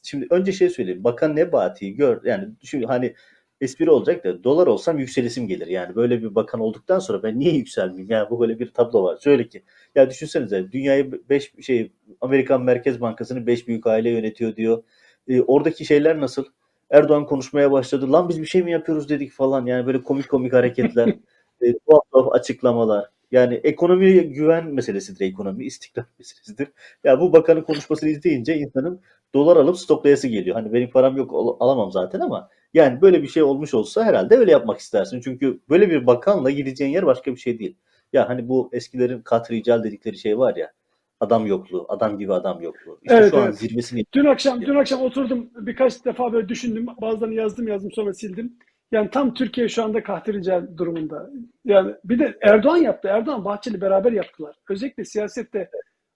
şimdi önce şey söyleyeyim. Bakan Nebati'yi gör, yani şimdi hani espri olacak da dolar olsam yükselisim gelir. Yani böyle bir bakan olduktan sonra ben niye yükselmeyeyim? Yani bu böyle bir tablo var. Şöyle ki ya düşünsenize dünyayı 5 şey Amerikan Merkez Bankası'nı 5 büyük aile yönetiyor diyor. E, oradaki şeyler nasıl? Erdoğan konuşmaya başladı. Lan biz bir şey mi yapıyoruz dedik falan. Yani böyle komik komik hareketler, e, tuhaf tuhaf açıklamalar. Yani ekonomiye güven meselesidir ekonomi, istikrar meselesidir. Ya bu bakanın konuşmasını izleyince insanın dolar alıp stoklayası geliyor. Hani benim param yok al- alamam zaten ama yani böyle bir şey olmuş olsa herhalde öyle yapmak istersin. Çünkü böyle bir bakanla gideceğin yer başka bir şey değil. Ya hani bu eskilerin katrical dedikleri şey var ya adam yokluğu, adam gibi adam yokluğu. İşte evet, şu an evet. zirvesini Dün akşam dün akşam oturdum birkaç defa böyle düşündüm. Bazılarını yazdım yazdım sonra sildim. Yani tam Türkiye şu anda kahtrical durumunda. Yani bir de Erdoğan yaptı. Erdoğan Bahçeli beraber yaptılar. Özellikle siyasette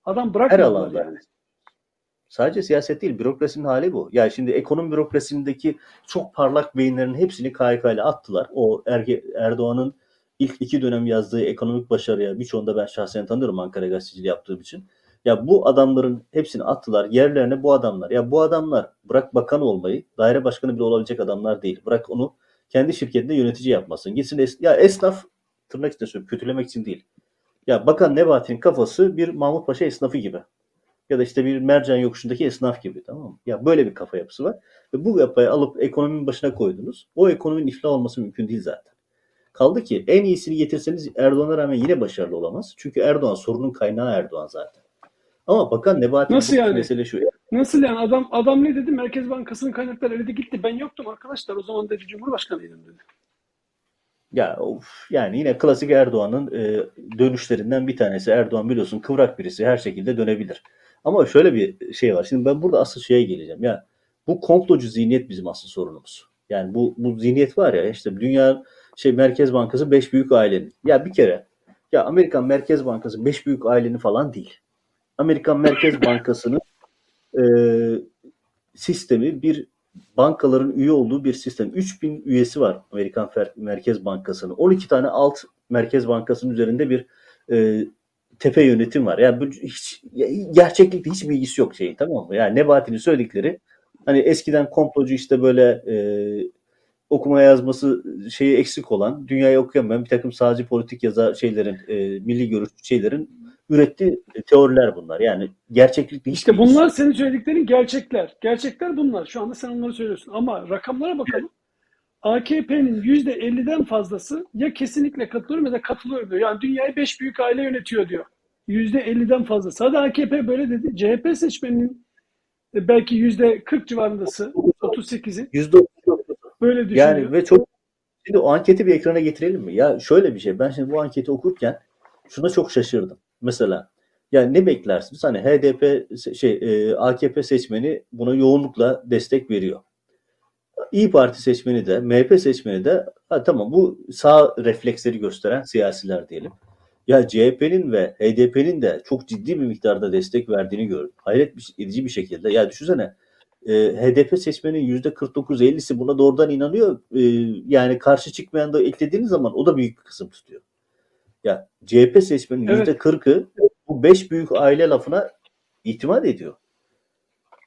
adam bırakmadılar yani. Sadece siyaset değil, bürokrasinin hali bu. Yani şimdi ekonomi bürokrasisindeki çok parlak beyinlerin hepsini KHK ile attılar. O Erge, Erdoğan'ın ilk iki dönem yazdığı ekonomik başarıya birçoğunda ben şahsen tanıyorum Ankara gazeteciliği yaptığım için. Ya bu adamların hepsini attılar. Yerlerine bu adamlar. Ya bu adamlar bırak bakan olmayı, daire başkanı bile olabilecek adamlar değil. Bırak onu kendi şirketinde yönetici yapmasın. Gitsin es ya esnaf tırnak içinde söylüyorum kötülemek için değil. Ya bakan Nebati'nin kafası bir Mahmut Paşa esnafı gibi ya da işte bir mercan yokuşundaki esnaf gibi tamam mı? Ya böyle bir kafa yapısı var. Ve bu yapıyı alıp ekonominin başına koydunuz. O ekonominin iflah olması mümkün değil zaten. Kaldı ki en iyisini getirseniz Erdoğan'a rağmen yine başarılı olamaz. Çünkü Erdoğan sorunun kaynağı Erdoğan zaten. Ama bakan Nebati Nasıl yani? mesele şu. Nasıl yani adam adam ne dedi? Merkez Bankası'nın kaynakları öyle gitti. Ben yoktum arkadaşlar. O zaman dedi Cumhurbaşkanıydım dedi. Ya of, yani yine klasik Erdoğan'ın e, dönüşlerinden bir tanesi. Erdoğan biliyorsun kıvrak birisi her şekilde dönebilir. Ama şöyle bir şey var. Şimdi ben burada asıl şeye geleceğim. Ya bu komplocu zihniyet bizim asıl sorunumuz. Yani bu bu zihniyet var ya işte dünya şey Merkez Bankası 5 büyük ailenin. Ya bir kere ya Amerikan Merkez Bankası 5 büyük ailenin falan değil. Amerikan Merkez Bankası'nın e, sistemi bir bankaların üye olduğu bir sistem. 3000 üyesi var Amerikan Merkez Bankası'nın. 12 tane alt Merkez Bankası'nın üzerinde bir e, tepe yönetim var. Yani hiç gerçeklikle hiç bilgisi yok şeyin tamam mı? Yani Nebati'nin söyledikleri hani eskiden komplocu işte böyle e, okuma yazması şeyi eksik olan, dünyayı okuyamayan bir takım sağcı politik yazar şeylerin, e, milli görüş şeylerin ürettiği teoriler bunlar. Yani gerçeklikle hiç İşte bunlar senin söylediklerin gerçekler. Gerçekler bunlar. Şu anda sen onları söylüyorsun. Ama rakamlara bakalım. AKP'nin %50'den fazlası ya kesinlikle katılıyorum ya da katılıyorum diyor. Yani dünyayı beş büyük aile yönetiyor diyor. %50'den fazla. Sadece AKP böyle dedi. CHP seçmeninin e, belki %40 civarındası. 38'i. %30 böyle düşünüyor. Yani ve çok Şimdi o anketi bir ekrana getirelim mi? Ya şöyle bir şey. Ben şimdi bu anketi okurken şuna çok şaşırdım. Mesela yani ne beklersiniz? Hani HDP şey e, AKP seçmeni buna yoğunlukla destek veriyor. İyi Parti seçmeni de, MHP seçmeni de ha, tamam bu sağ refleksleri gösteren siyasiler diyelim. Ya CHP'nin ve HDP'nin de çok ciddi bir miktarda destek verdiğini gördüm. Hayret edici bir şekilde. Ya düşünsene e, HDP seçmenin yüzde 49-50'si buna doğrudan inanıyor. E, yani karşı çıkmayan da eklediğiniz zaman o da büyük bir kısım tutuyor. Ya CHP seçmenin yüzde Evet. 40'ı bu beş büyük aile lafına itimat ediyor.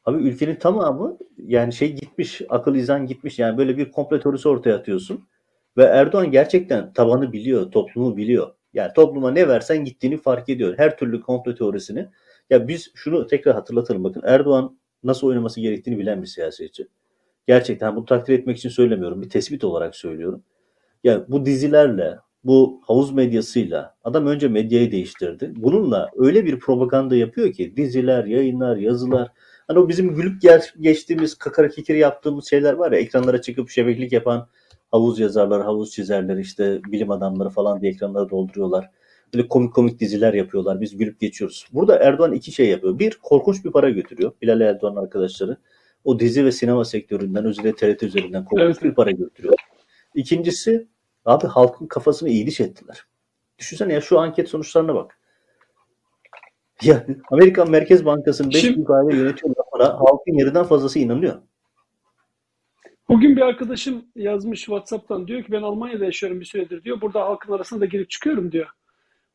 Abi ülkenin tamamı yani şey gitmiş, akıl izan gitmiş. Yani böyle bir komplo teorisi ortaya atıyorsun. Ve Erdoğan gerçekten tabanı biliyor, toplumu biliyor. Yani topluma ne versen gittiğini fark ediyor. Her türlü komplo teorisini. Ya biz şunu tekrar hatırlatalım bakın. Erdoğan nasıl oynaması gerektiğini bilen bir siyasetçi. Gerçekten bunu takdir etmek için söylemiyorum. Bir tespit olarak söylüyorum. Ya bu dizilerle, bu havuz medyasıyla adam önce medyayı değiştirdi. Bununla öyle bir propaganda yapıyor ki diziler, yayınlar, yazılar. Hani o bizim gülüp geçtiğimiz kakara kikiri yaptığımız şeyler var ya ekranlara çıkıp şebeklik yapan havuz yazarları, havuz çizerleri işte bilim adamları falan diye ekranları dolduruyorlar. Böyle komik komik diziler yapıyorlar. Biz gülüp geçiyoruz. Burada Erdoğan iki şey yapıyor. Bir, korkunç bir para götürüyor. Bilal Erdoğan arkadaşları. O dizi ve sinema sektöründen, özellikle TRT üzerinden korkunç Evet. bir para götürüyor. İkincisi, abi halkın kafasını iyi diş ettiler. Düşünsene ya şu anket sonuçlarına bak. Ya Amerikan Merkez Bankası'nın 5 Şimdi- büyük aile yönetiyor lafına halkın yarıdan fazlası inanıyor. Bugün bir arkadaşım yazmış WhatsApp'tan diyor ki ben Almanya'da yaşıyorum bir süredir diyor. Burada halkın arasında da girip çıkıyorum diyor.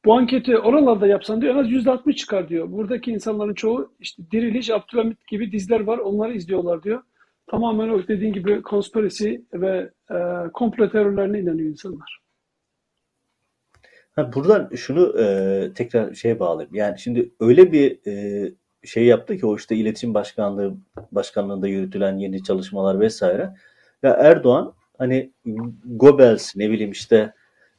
Bu anketi oralarda yapsan diyor en az %60 çıkar diyor. Buradaki insanların çoğu işte Diriliş, Abdülhamit gibi diziler var onları izliyorlar diyor. Tamamen o dediğin gibi conspiracy ve e, komplo teorilerine inanıyor insanlar. Ha, buradan şunu e, tekrar şeye bağlayayım. Yani şimdi öyle bir e, şey yaptı ki o işte iletişim başkanlığı başkanlığında yürütülen yeni çalışmalar vesaire. Ya Erdoğan hani Goebbels ne bileyim işte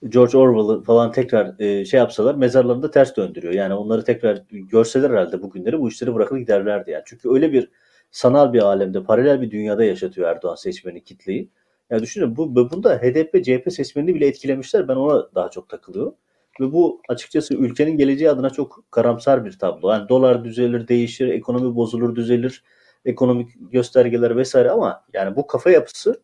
George Orwell'ı falan tekrar e, şey yapsalar mezarlarında ters döndürüyor. Yani onları tekrar görseler herhalde bugünleri bu işleri bırakır giderlerdi yani. Çünkü öyle bir sanal bir alemde, paralel bir dünyada yaşatıyor Erdoğan seçmeni kitleyi. Ya düşünün bu bunda HDP, CHP seçmenini bile etkilemişler. Ben ona daha çok takılıyorum. Ve bu açıkçası ülkenin geleceği adına çok karamsar bir tablo. Yani dolar düzelir, değişir, ekonomi bozulur, düzelir, ekonomik göstergeler vesaire ama yani bu kafa yapısı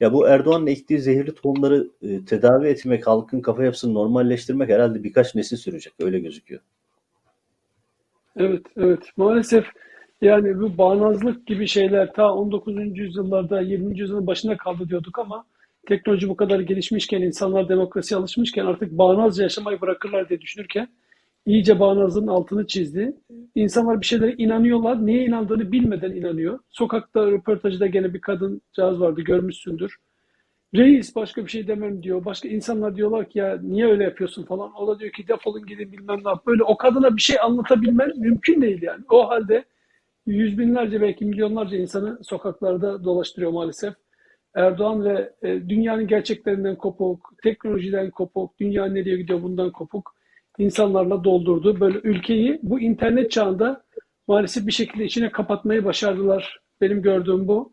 ya bu Erdoğan'ın ektiği zehirli tohumları e, tedavi etmek, halkın kafa yapısını normalleştirmek herhalde birkaç nesil sürecek. Öyle gözüküyor. Evet, evet. Maalesef yani bu bağnazlık gibi şeyler ta 19. yüzyıllarda 20. yüzyılın başına kaldı diyorduk ama teknoloji bu kadar gelişmişken, insanlar demokrasiye alışmışken artık bağnazca yaşamayı bırakırlar diye düşünürken iyice bağnazlığın altını çizdi. İnsanlar bir şeylere inanıyorlar. Neye inandığını bilmeden inanıyor. Sokakta röportajda gene bir kadıncağız vardı görmüşsündür. Reis başka bir şey demem diyor. Başka insanlar diyorlar ki ya niye öyle yapıyorsun falan. O da diyor ki defolun gidin bilmem ne yap. Böyle o kadına bir şey anlatabilmen mümkün değil yani. O halde yüz binlerce belki milyonlarca insanı sokaklarda dolaştırıyor maalesef. Erdoğan ve e, dünyanın gerçeklerinden kopuk, teknolojiden kopuk, dünya nereye gidiyor bundan kopuk insanlarla doldurdu. Böyle ülkeyi bu internet çağında maalesef bir şekilde içine kapatmayı başardılar. Benim gördüğüm bu.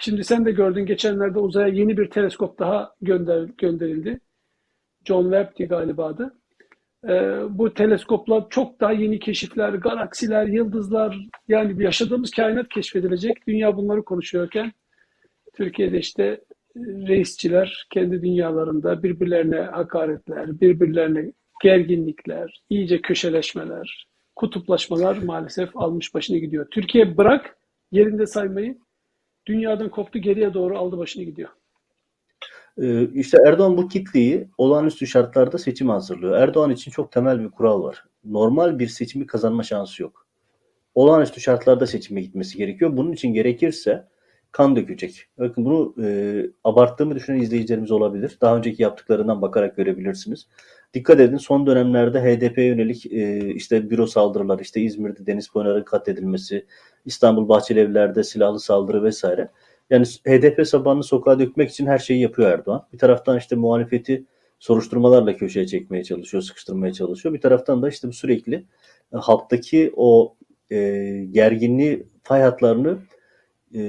Şimdi sen de gördün geçenlerde uzaya yeni bir teleskop daha gönder, gönderildi. John Webb'ti galiba adı. Ee, bu teleskopla çok daha yeni keşifler, galaksiler, yıldızlar yani yaşadığımız kainat keşfedilecek. Dünya bunları konuşuyorken Türkiye'de işte e, reisçiler kendi dünyalarında birbirlerine hakaretler, birbirlerine gerginlikler, iyice köşeleşmeler, kutuplaşmalar maalesef almış başını gidiyor. Türkiye bırak yerinde saymayı dünyadan koptu geriye doğru aldı başını gidiyor. Ee, işte Erdoğan bu kitleyi olağanüstü şartlarda seçim hazırlıyor. Erdoğan için çok temel bir kural var. Normal bir seçimi kazanma şansı yok. Olağanüstü şartlarda seçime gitmesi gerekiyor. Bunun için gerekirse kan dökecek. Bakın bunu e, abarttığımı düşünen izleyicilerimiz olabilir. Daha önceki yaptıklarından bakarak görebilirsiniz. Dikkat edin son dönemlerde HDP'ye yönelik e, işte büro saldırılar, işte İzmir'de Deniz Boyner'ın katledilmesi, İstanbul Bahçelievler'de silahlı saldırı vesaire. Yani HDP sabahını sokağa dökmek için her şeyi yapıyor Erdoğan. Bir taraftan işte muhalefeti soruşturmalarla köşeye çekmeye çalışıyor, sıkıştırmaya çalışıyor. Bir taraftan da işte bu sürekli e, halktaki o e, gerginliği, fay hatlarını e,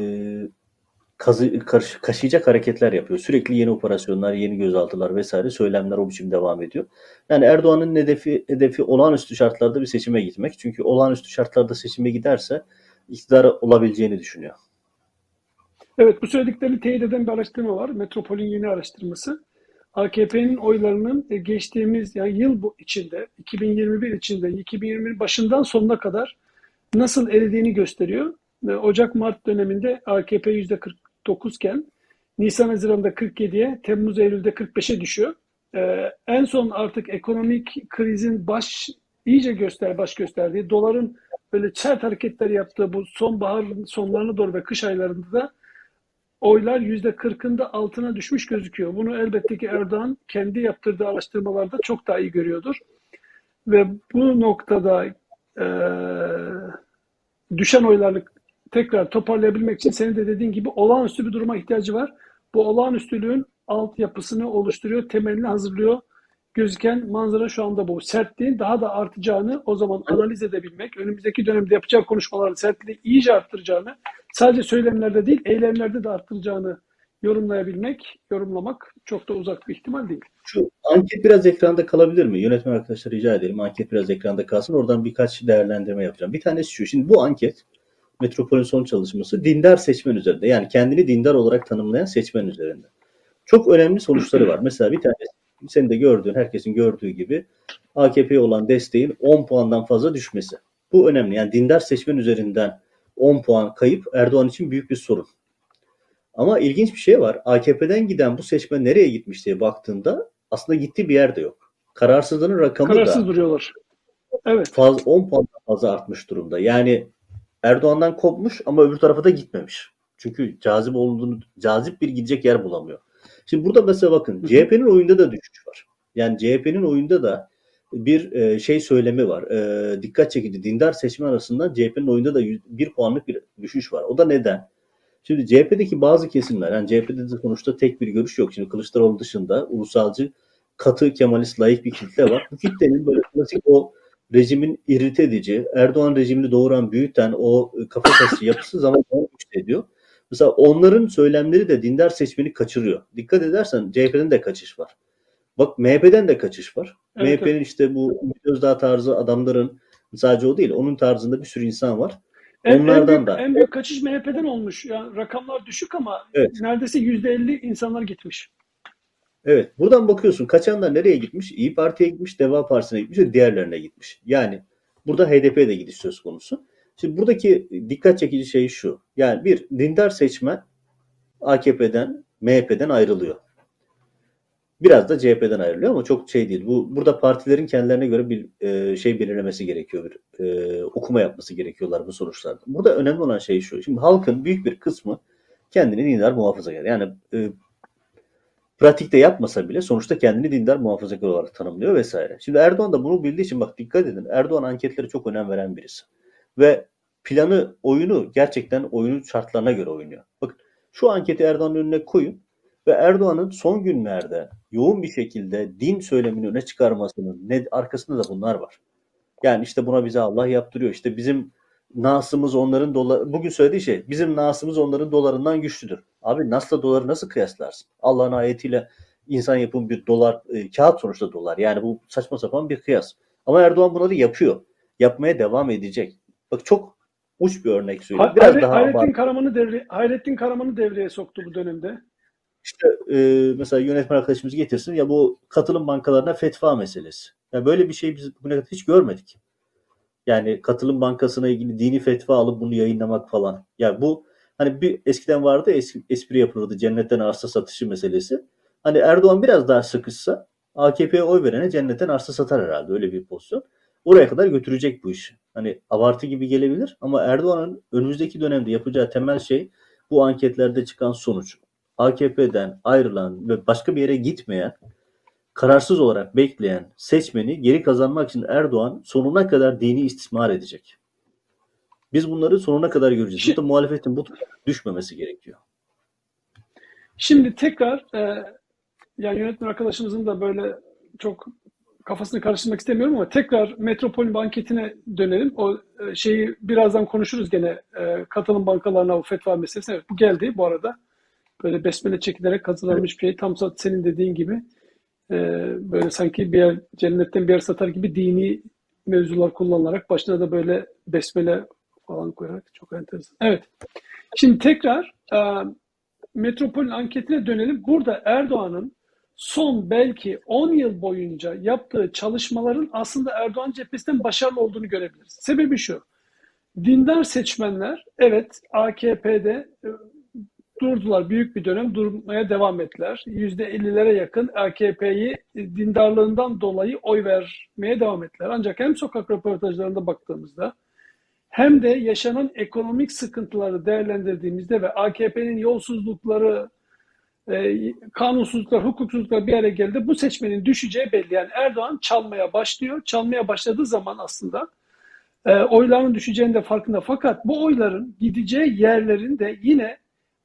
kazı, karış, kaşıyacak hareketler yapıyor. Sürekli yeni operasyonlar, yeni gözaltılar vesaire söylemler o biçim devam ediyor. Yani Erdoğan'ın hedefi, hedefi olağanüstü şartlarda bir seçime gitmek. Çünkü olağanüstü şartlarda seçime giderse iktidar olabileceğini düşünüyor. Evet bu söylediklerini teyit eden bir araştırma var. Metropol'ün yeni araştırması. AKP'nin oylarının e, geçtiğimiz yani yıl bu içinde 2021 içinde 2021 başından sonuna kadar nasıl eridiğini gösteriyor. Ocak-Mart döneminde AKP %49 iken Nisan Haziran'da 47'ye, Temmuz Eylül'de 45'e düşüyor. Ee, en son artık ekonomik krizin baş iyice göster baş gösterdiği, doların böyle sert hareketler yaptığı bu sonbahar sonlarına doğru ve kış aylarında da oylar yüzde kırkında altına düşmüş gözüküyor. Bunu elbette ki Erdoğan kendi yaptırdığı araştırmalarda çok daha iyi görüyordur. Ve bu noktada e, düşen oylarını tekrar toparlayabilmek için senin de dediğin gibi olağanüstü bir duruma ihtiyacı var. Bu olağanüstülüğün altyapısını oluşturuyor, temelini hazırlıyor. Gözüken manzara şu anda bu. Sertliğin daha da artacağını o zaman analiz edebilmek, önümüzdeki dönemde yapacağı konuşmaların sertliği iyice arttıracağını, sadece söylemlerde değil, eylemlerde de arttıracağını yorumlayabilmek, yorumlamak çok da uzak bir ihtimal değil. Şu anket biraz ekranda kalabilir mi? Yönetmen arkadaşlar rica edelim. Anket biraz ekranda kalsın. Oradan birkaç değerlendirme yapacağım. Bir tanesi şu. Şimdi bu anket Metropol'ün son çalışması dindar seçmen üzerinde. Yani kendini dindar olarak tanımlayan seçmen üzerinde. Çok önemli sonuçları var. Mesela bir tanesi senin de gördüğün, herkesin gördüğü gibi AKP'ye olan desteğin 10 puandan fazla düşmesi. Bu önemli. Yani dindar seçmen üzerinden 10 puan kayıp Erdoğan için büyük bir sorun. Ama ilginç bir şey var. AKP'den giden bu seçmen nereye gitmiş diye baktığında aslında gittiği bir yerde yok. Kararsızlığın rakamı Kararsız da duruyorlar. Evet. Faz, 10 puandan fazla artmış durumda. Yani Erdoğan'dan kopmuş ama öbür tarafa da gitmemiş. Çünkü cazip olduğunu, cazip bir gidecek yer bulamıyor. Şimdi burada mesela bakın CHP'nin oyunda da düşüş var. Yani CHP'nin oyunda da bir e, şey söylemi var. E, dikkat çekici. Dindar seçmen arasında CHP'nin oyunda da bir puanlık bir düşüş var. O da neden? Şimdi CHP'deki bazı kesimler, yani CHP'de de sonuçta tek bir görüş yok. Şimdi Kılıçdaroğlu dışında ulusalcı, katı, kemalist, layık bir kitle var. Bu kitlenin böyle klasik o rejimin irite edici, Erdoğan rejimini doğuran, büyüten o kafa taşı yapısı zaman zaman ediyor. Mesela onların söylemleri de dindar seçmeni kaçırıyor. Dikkat edersen CHP'den de kaçış var. Bak MHP'den de kaçış var. Evet, MHP'nin evet. işte bu Özdağ tarzı adamların sadece o değil, onun tarzında bir sürü insan var. En, Onlardan en büyük, da. En büyük kaçış MHP'den olmuş. Yani rakamlar düşük ama evet. neredeyse yüzde elli insanlar gitmiş. Evet. Buradan bakıyorsun kaçanlar nereye gitmiş? İyi Parti'ye gitmiş, Deva Partisi'ne gitmiş ve diğerlerine gitmiş. Yani burada HDP'ye de gidiş söz konusu. Şimdi buradaki dikkat çekici şey şu. Yani bir dindar seçmen AKP'den, MHP'den ayrılıyor. Biraz da CHP'den ayrılıyor ama çok şey değil. Bu burada partilerin kendilerine göre bir e, şey belirlemesi gerekiyor. Bir e, okuma yapması gerekiyorlar bu sonuçlarda. Burada önemli olan şey şu. Şimdi halkın büyük bir kısmı kendini dindar muhafazakar. Yani e, pratikte yapmasa bile sonuçta kendini dindar muhafazakar olarak tanımlıyor vesaire. Şimdi Erdoğan da bunu bildiği için bak dikkat edin. Erdoğan anketlere çok önem veren birisi. Ve planı, oyunu gerçekten oyunun şartlarına göre oynuyor. Bakın şu anketi Erdoğan'ın önüne koyun ve Erdoğan'ın son günlerde yoğun bir şekilde din söylemini öne çıkarmasının ne, arkasında da bunlar var. Yani işte buna bize Allah yaptırıyor. İşte bizim nasımız onların dolar bugün söylediği şey bizim nasımız onların dolarından güçlüdür. Abi nasla doları nasıl kıyaslarsın? Allah'ın ayetiyle insan yapım bir dolar e, kağıt sonuçta dolar. Yani bu saçma sapan bir kıyas. Ama Erdoğan bunları yapıyor. Yapmaya devam edecek. Bak çok uç bir örnek söyleyeyim. Biraz Hayret, daha Hayrettin Karaman'ı devre Hayrettin Karaman'ı devreye soktu bu dönemde. İşte e, mesela yönetmen arkadaşımız getirsin ya bu katılım bankalarına fetva meselesi. Ya böyle bir şey biz bugüne kadar hiç görmedik. Yani katılım bankasına ilgili dini fetva alıp bunu yayınlamak falan. Yani bu hani bir eskiden vardı es, espri yapılırdı cennetten arsa satışı meselesi. Hani Erdoğan biraz daha sıkışsa AKP'ye oy verene cennetten arsa satar herhalde öyle bir pozisyon. Oraya kadar götürecek bu iş. Hani abartı gibi gelebilir ama Erdoğan'ın önümüzdeki dönemde yapacağı temel şey bu anketlerde çıkan sonuç. AKP'den ayrılan ve başka bir yere gitmeyen kararsız olarak bekleyen seçmeni geri kazanmak için Erdoğan sonuna kadar dini istismar edecek. Biz bunları sonuna kadar göreceğiz. Burada muhalefetin bu düşmemesi gerekiyor. Şimdi tekrar e, yani yönetmen arkadaşımızın da böyle çok kafasını karıştırmak istemiyorum ama tekrar Metropol banketine dönelim. O e, şeyi birazdan konuşuruz gene e, katılım bankalarına o fetva meselesi. Evet bu geldi bu arada. Böyle besmele çekilerek hazırlanmış bir şey. Tam senin dediğin gibi e, böyle sanki bir yer, cennetten bir yer satar gibi dini mevzular kullanılarak başına da böyle besmele falan koyarak çok enteresan. Evet. Şimdi tekrar e, Metropol'ün anketine dönelim. Burada Erdoğan'ın son belki 10 yıl boyunca yaptığı çalışmaların aslında Erdoğan cephesinden başarılı olduğunu görebiliriz. Sebebi şu. Dindar seçmenler evet AKP'de e, durdular. Büyük bir dönem durmaya devam ettiler. %50'lere yakın AKP'yi dindarlığından dolayı oy vermeye devam ettiler. Ancak hem sokak röportajlarında baktığımızda hem de yaşanan ekonomik sıkıntıları değerlendirdiğimizde ve AKP'nin yolsuzlukları, e, kanunsuzluklar, hukuksuzluklar bir araya geldi. Bu seçmenin düşeceği belli. Yani Erdoğan çalmaya başlıyor. Çalmaya başladığı zaman aslında e, oyların düşeceğinin de farkında. Fakat bu oyların gideceği yerlerin de yine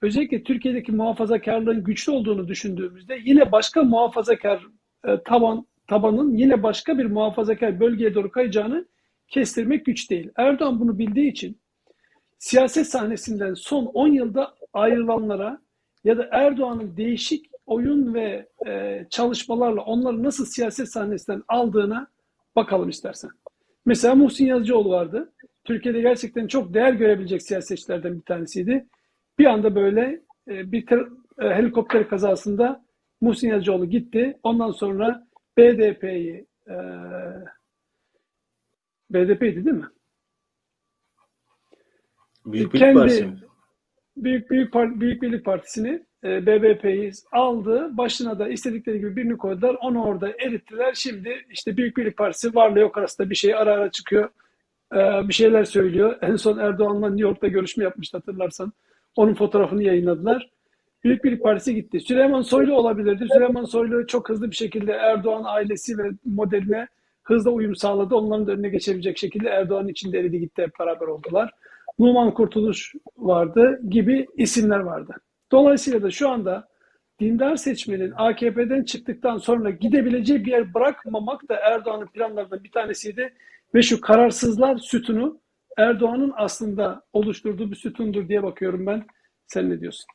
özellikle Türkiye'deki muhafazakarlığın güçlü olduğunu düşündüğümüzde yine başka muhafazakar e, taban tabanın yine başka bir muhafazakar bölgeye doğru kayacağını kestirmek güç değil. Erdoğan bunu bildiği için siyaset sahnesinden son 10 yılda ayrılanlara ya da Erdoğan'ın değişik oyun ve e, çalışmalarla onları nasıl siyaset sahnesinden aldığına bakalım istersen. Mesela Muhsin Yazıcıoğlu vardı. Türkiye'de gerçekten çok değer görebilecek siyasetçilerden bir tanesiydi. Bir anda böyle e, bir tır, e, helikopter kazasında Muhsin Yazıcıoğlu gitti. Ondan sonra BDP'yi e, BDP'ydi değil mi? Büyük Birlik Partisi mi? Büyük, Büyük, Büyük Birlik Partisi'ni e, BBP'yi aldı. Başına da istedikleri gibi birini koydular. Onu orada erittiler. Şimdi işte Büyük Birlik Partisi varla yok arasında bir şey ara ara çıkıyor. E, bir şeyler söylüyor. En son Erdoğan'la New York'ta görüşme yapmıştı hatırlarsan. Onun fotoğrafını yayınladılar. Büyük Birlik Partisi gitti. Süleyman Soylu olabilirdi. Süleyman Soylu çok hızlı bir şekilde Erdoğan ailesi ve modeline hızla uyum sağladı. Onların da önüne geçebilecek şekilde Erdoğan içinde eridi gitti hep beraber oldular. Numan Kurtuluş vardı gibi isimler vardı. Dolayısıyla da şu anda dindar seçmenin AKP'den çıktıktan sonra gidebileceği bir yer bırakmamak da Erdoğan'ın planlarından bir tanesiydi. Ve şu kararsızlar sütunu Erdoğan'ın aslında oluşturduğu bir sütundur diye bakıyorum ben. Sen ne diyorsun?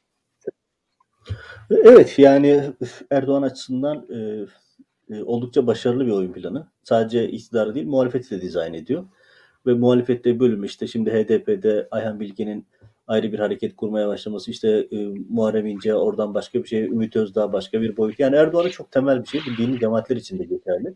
Evet yani Erdoğan açısından e, e, oldukça başarılı bir oyun planı. Sadece iktidarı değil muhalefeti de dizayn ediyor. Ve muhalefette bölüm işte şimdi HDP'de Ayhan Bilge'nin ayrı bir hareket kurmaya başlaması işte e, Muharrem İnce oradan başka bir şey Ümit Özdağ başka bir boyut. Yani Erdoğan'a çok temel bir şey. Bu dini cemaatler için de geçerli.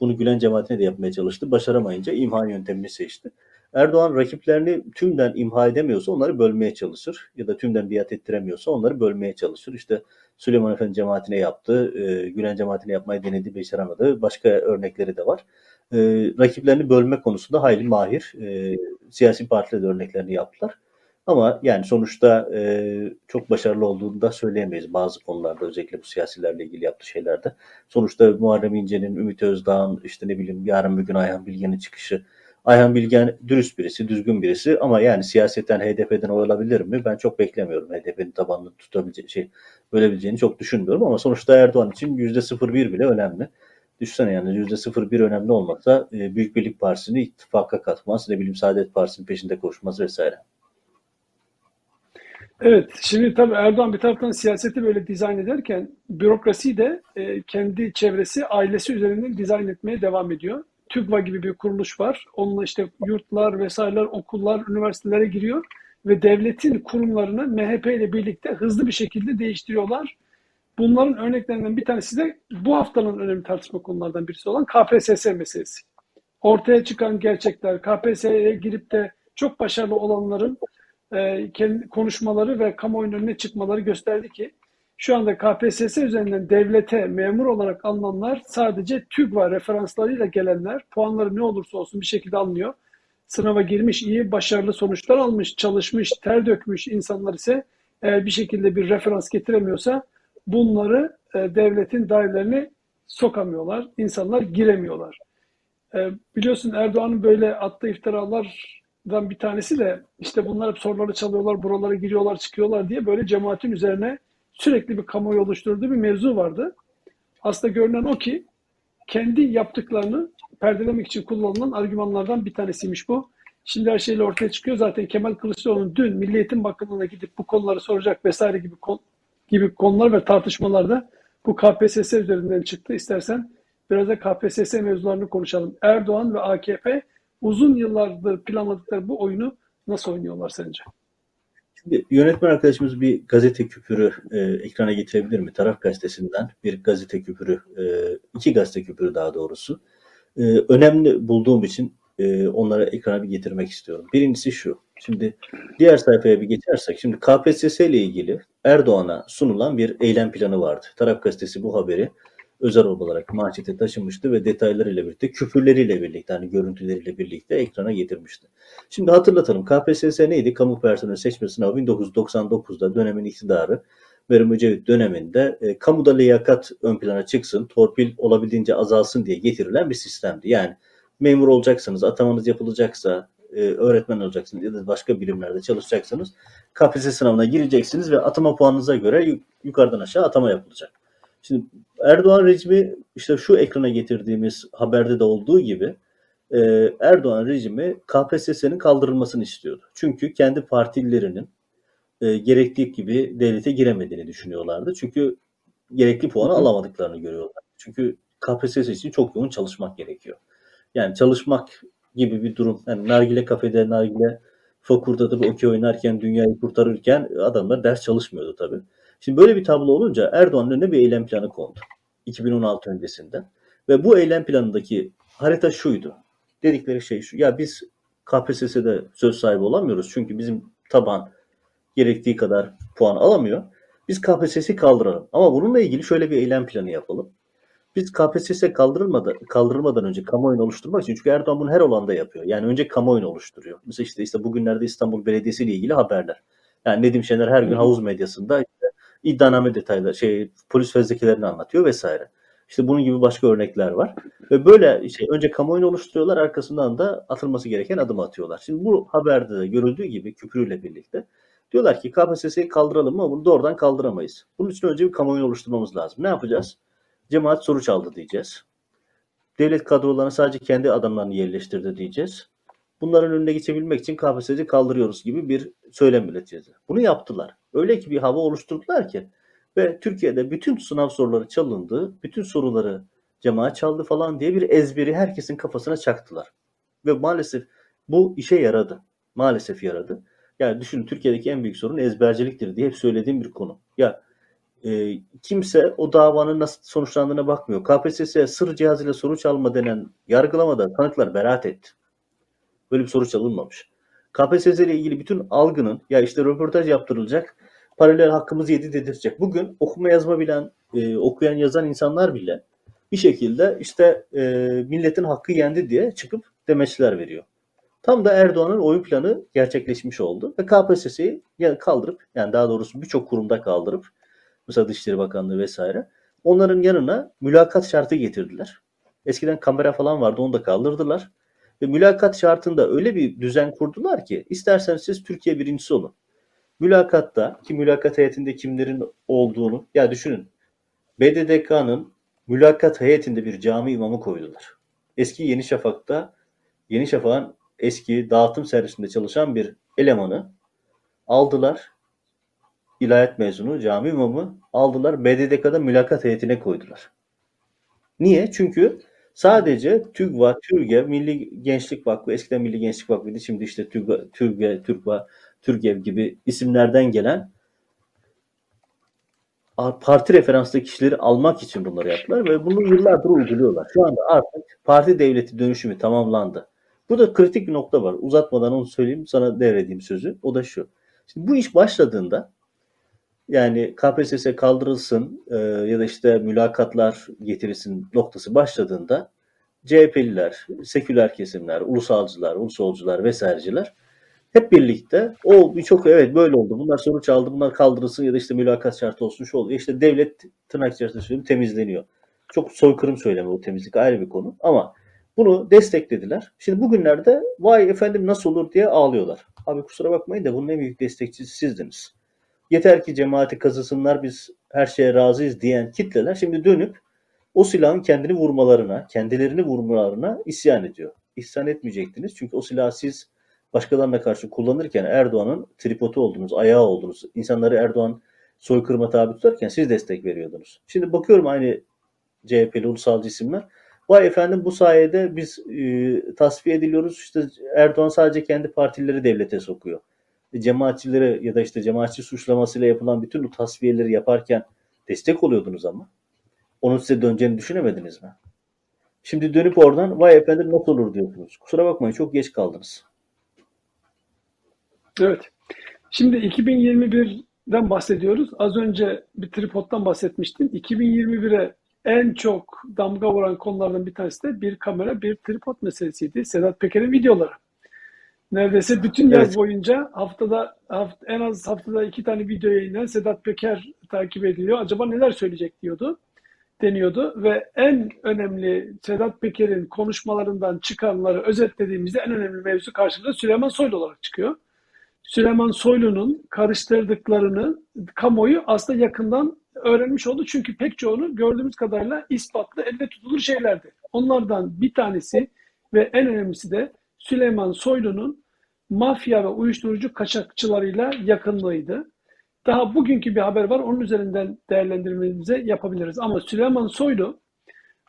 Bunu Gülen cemaatine de yapmaya çalıştı. Başaramayınca imha yöntemini seçti. Erdoğan rakiplerini tümden imha edemiyorsa onları bölmeye çalışır. Ya da tümden biat ettiremiyorsa onları bölmeye çalışır. İşte Süleyman Efendi cemaatine yaptı, e, Gülen cemaatine yapmayı denedi, beceremedi. Başka örnekleri de var. E, rakiplerini bölme konusunda hayli mahir. E, siyasi partiler de örneklerini yaptılar. Ama yani sonuçta e, çok başarılı olduğunu da söyleyemeyiz bazı konularda özellikle bu siyasilerle ilgili yaptığı şeylerde. Sonuçta Muharrem İnce'nin, Ümit Özdağ'ın işte ne bileyim yarın bir gün Ayhan Bilge'nin çıkışı Ayhan Bilgen dürüst birisi, düzgün birisi ama yani siyasetten HDP'den olabilir mi? Ben çok beklemiyorum. HDP'nin tabanını tutabileceği şey bölebileceğini çok düşünmüyorum ama sonuçta Erdoğan için %01 bile önemli. Düşünsene yani %01 önemli olmasa e, Büyük Birlik Partisi'ni ittifaka katmaz, ne bileyim Saadet Partisi'nin peşinde koşmaz vesaire. Evet, şimdi tabii Erdoğan bir taraftan siyaseti böyle dizayn ederken bürokrasi de e, kendi çevresi, ailesi üzerinden dizayn etmeye devam ediyor. TÜGVA gibi bir kuruluş var. Onunla işte yurtlar vesaireler, okullar, üniversitelere giriyor ve devletin kurumlarını MHP ile birlikte hızlı bir şekilde değiştiriyorlar. Bunların örneklerinden bir tanesi de bu haftanın önemli tartışma konulardan birisi olan KPSS meselesi. Ortaya çıkan gerçekler, KPSS'ye girip de çok başarılı olanların e, kendi konuşmaları ve kamuoyunun önüne çıkmaları gösterdi ki şu anda KPSS üzerinden devlete memur olarak alınanlar sadece TÜGVA referanslarıyla gelenler puanları ne olursa olsun bir şekilde alınıyor. Sınava girmiş, iyi, başarılı sonuçlar almış, çalışmış, ter dökmüş insanlar ise eğer bir şekilde bir referans getiremiyorsa bunları e, devletin dairelerine sokamıyorlar. İnsanlar giremiyorlar. E, biliyorsun Erdoğan'ın böyle attığı iftiralardan bir tanesi de işte bunlar hep soruları çalıyorlar, buralara giriyorlar, çıkıyorlar diye böyle cemaatin üzerine sürekli bir kamuoyu oluşturduğu bir mevzu vardı. Aslında görünen o ki kendi yaptıklarını perdelemek için kullanılan argümanlardan bir tanesiymiş bu. Şimdi her şeyle ortaya çıkıyor. Zaten Kemal Kılıçdaroğlu'nun dün Milli Eğitim Bakanlığı'na gidip bu konuları soracak vesaire gibi kon gibi konular ve tartışmalarda bu KPSS üzerinden çıktı. İstersen biraz da KPSS mevzularını konuşalım. Erdoğan ve AKP uzun yıllardır planladıkları bu oyunu nasıl oynuyorlar sence? Şimdi yönetmen arkadaşımız bir gazete küpürü e, ekrana getirebilir mi? Taraf gazetesinden bir gazete küpürü, e, iki gazete küpürü daha doğrusu. E, önemli bulduğum için e, onlara ekrana bir getirmek istiyorum. Birincisi şu. Şimdi diğer sayfaya bir geçersek. Şimdi KPSS ile ilgili Erdoğan'a sunulan bir eylem planı vardı. Taraf gazetesi bu haberi özel olarak manşete taşımıştı ve detaylarıyla birlikte, küfürleriyle birlikte, hani görüntüleriyle birlikte ekrana getirmişti. Şimdi hatırlatalım. KPSS neydi? Kamu personeli seçme sınavı 1999'da dönemin iktidarı Meral Mücevit döneminde e, kamuda liyakat ön plana çıksın, torpil olabildiğince azalsın diye getirilen bir sistemdi. Yani memur olacaksanız, atamanız yapılacaksa, e, öğretmen olacaksınız ya da başka birimlerde çalışacaksanız KPSS sınavına gireceksiniz ve atama puanınıza göre yukarıdan aşağı atama yapılacak. Şimdi Erdoğan rejimi işte şu ekrana getirdiğimiz haberde de olduğu gibi e, Erdoğan rejimi KPSS'nin kaldırılmasını istiyordu. Çünkü kendi partililerinin e, gerektiği gibi devlete giremediğini düşünüyorlardı. Çünkü gerekli puanı alamadıklarını görüyorlar. Çünkü KPSS için çok yoğun çalışmak gerekiyor. Yani çalışmak gibi bir durum. Yani nargile kafede, nargile bir okey oynarken, dünyayı kurtarırken adamlar ders çalışmıyordu tabii. Şimdi böyle bir tablo olunca Erdoğan'ın önüne bir eylem planı kondu. 2016 öncesinde. Ve bu eylem planındaki harita şuydu. Dedikleri şey şu. Ya biz KPSS'de söz sahibi olamıyoruz. Çünkü bizim taban gerektiği kadar puan alamıyor. Biz KPSS'i kaldıralım. Ama bununla ilgili şöyle bir eylem planı yapalım. Biz KPSS kaldırılmadan, kaldırılmadan önce kamuoyunu oluşturmak için çünkü Erdoğan bunu her olanda yapıyor. Yani önce kamuoyunu oluşturuyor. Mesela işte, işte bugünlerde İstanbul Belediyesi ile ilgili haberler. Yani Nedim Şener her gün havuz medyasında iddianame detayları, şey polis fezlekelerini anlatıyor vesaire. İşte bunun gibi başka örnekler var. Ve böyle şey önce kamuoyunu oluşturuyorlar arkasından da atılması gereken adım atıyorlar. Şimdi bu haberde de görüldüğü gibi küpürüyle birlikte diyorlar ki KPSS'yi kaldıralım ama bunu doğrudan kaldıramayız. Bunun için önce bir kamuoyunu oluşturmamız lazım. Ne yapacağız? Cemaat soru çaldı diyeceğiz. Devlet kadrolarına sadece kendi adamlarını yerleştirdi diyeceğiz. Bunların önüne geçebilmek için KPSS'yi kaldırıyoruz gibi bir söylem üreteceğiz. Bunu yaptılar. Öyle ki bir hava oluşturdular ki ve Türkiye'de bütün sınav soruları çalındı, bütün soruları cemaat çaldı falan diye bir ezberi herkesin kafasına çaktılar. Ve maalesef bu işe yaradı. Maalesef yaradı. Yani düşünün Türkiye'deki en büyük sorun ezberciliktir diye hep söylediğim bir konu. Ya e, kimse o davanın nasıl sonuçlandığına bakmıyor. KPSS sır cihazıyla soru çalma denen yargılamada tanıklar beraat etti. Böyle bir soru çalınmamış. KPSS ile ilgili bütün algının ya işte röportaj yaptırılacak, paralel hakkımız yedi dedirtecek. Bugün okuma yazma bilen, e, okuyan yazan insanlar bile bir şekilde işte e, milletin hakkı yendi diye çıkıp demeçler veriyor. Tam da Erdoğan'ın oyun planı gerçekleşmiş oldu ve KPSS'yi kaldırıp yani daha doğrusu birçok kurumda kaldırıp mesela Dışişleri Bakanlığı vesaire onların yanına mülakat şartı getirdiler. Eskiden kamera falan vardı onu da kaldırdılar. Ve mülakat şartında öyle bir düzen kurdular ki isterseniz siz Türkiye birincisi olun. Mülakatta ki mülakat heyetinde kimlerin olduğunu ya düşünün. BDDK'nın mülakat heyetinde bir cami imamı koydular. Eski Yeni Şafak'ta Yeni Şafak'ın eski dağıtım servisinde çalışan bir elemanı aldılar. İlahiyat mezunu cami imamı aldılar. BDDK'da mülakat heyetine koydular. Niye? Çünkü Sadece TÜGVA, TÜRGEV, Milli Gençlik Vakfı, eskiden Milli Gençlik Vakfı'ydı, şimdi işte TÜGVA, TÜRGEV, TÜRGVA, TÜRGEV gibi isimlerden gelen parti referanslı kişileri almak için bunları yaptılar ve bunu yıllardır uyguluyorlar. Şu anda artık parti devleti dönüşümü tamamlandı. Burada kritik bir nokta var. Uzatmadan onu söyleyeyim, sana devredeyim sözü. O da şu. Şimdi bu iş başladığında yani KPSS kaldırılsın e, ya da işte mülakatlar getirilsin noktası başladığında CHP'liler, seküler kesimler, ulusalcılar, ulusolcular vesaireciler hep birlikte o birçok evet böyle oldu. Bunlar soru çaldı. Bunlar kaldırılsın ya da işte mülakat şartı olsun şu oluyor. İşte devlet tırnak içerisinde söyleyeyim temizleniyor. Çok soykırım söyleme o temizlik ayrı bir konu. Ama bunu desteklediler. Şimdi bugünlerde vay efendim nasıl olur diye ağlıyorlar. Abi kusura bakmayın da bunun en büyük destekçisi sizdiniz yeter ki cemaati kazısınlar biz her şeye razıyız diyen kitleler şimdi dönüp o silahın kendini vurmalarına, kendilerini vurmalarına isyan ediyor. İsyan etmeyecektiniz çünkü o silahı siz başkalarına karşı kullanırken Erdoğan'ın tripodu oldunuz, ayağı oldunuz. İnsanları Erdoğan soykırıma tabi tutarken siz destek veriyordunuz. Şimdi bakıyorum aynı CHP'li ulusalcı isimler. Vay efendim bu sayede biz e, tasfiye ediliyoruz. İşte Erdoğan sadece kendi partileri devlete sokuyor. cemaatçilere ya da işte cemaatçi suçlamasıyla yapılan bütün bu tasfiyeleri yaparken destek oluyordunuz ama. Onun size döneceğini düşünemediniz mi? Şimdi dönüp oradan vay efendim nasıl olur diyorsunuz. Kusura bakmayın çok geç kaldınız. Evet. Şimdi 2021'den bahsediyoruz. Az önce bir tripodtan bahsetmiştim. 2021'e en çok damga vuran konulardan bir tanesi de bir kamera, bir tripod meselesiydi. Sedat Peker'in videoları. Neredeyse bütün yaz Evet. boyunca haftada haft- en az haftada iki tane video yayınlayan Sedat Peker takip ediliyor. Acaba neler söyleyecek diyordu deniyordu ve en önemli Sedat Peker'in konuşmalarından çıkanları özetlediğimizde en önemli mevzu karşımıza Süleyman Soylu olarak çıkıyor. Süleyman Soylu'nun karıştırdıklarını kamuoyu aslında yakından öğrenmiş oldu. Çünkü pek çoğunu gördüğümüz kadarıyla ispatlı, elle tutulur şeylerdi. Onlardan bir tanesi ve en önemlisi de Süleyman Soylu'nun mafya ve uyuşturucu kaçakçılarıyla yakınlığıydı. Daha bugünkü bir haber var. Onun üzerinden değerlendirmemizi yapabiliriz. Ama Süleyman Soylu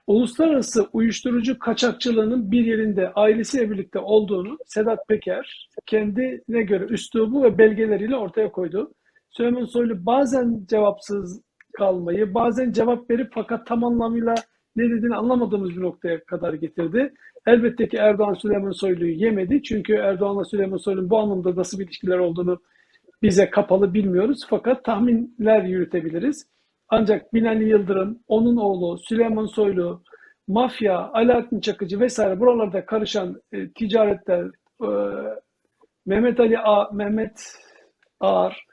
uluslararası uyuşturucu kaçakçılığının bir yerinde ailesiyle birlikte olduğunu Sedat Peker kendine göre üslubu ve belgeleriyle ortaya koydu. Süleyman Soylu bazen cevapsız kalmayı, bazen cevap verip fakat tam anlamıyla ne dediğini anlamadığımız bir noktaya kadar getirdi. Elbette ki Erdoğan Süleyman Soylu'yu yemedi. Çünkü Erdoğan'la Süleyman Soylu'nun bu anlamda nasıl bir ilişkiler olduğunu bize kapalı bilmiyoruz. Fakat tahminler yürütebiliriz. Ancak Binali Yıldırım, onun oğlu Süleyman Soylu, mafya, Alaaddin Çakıcı vesaire buralarda karışan e, ticaretler, e, Mehmet Ali A, Mehmet Ağar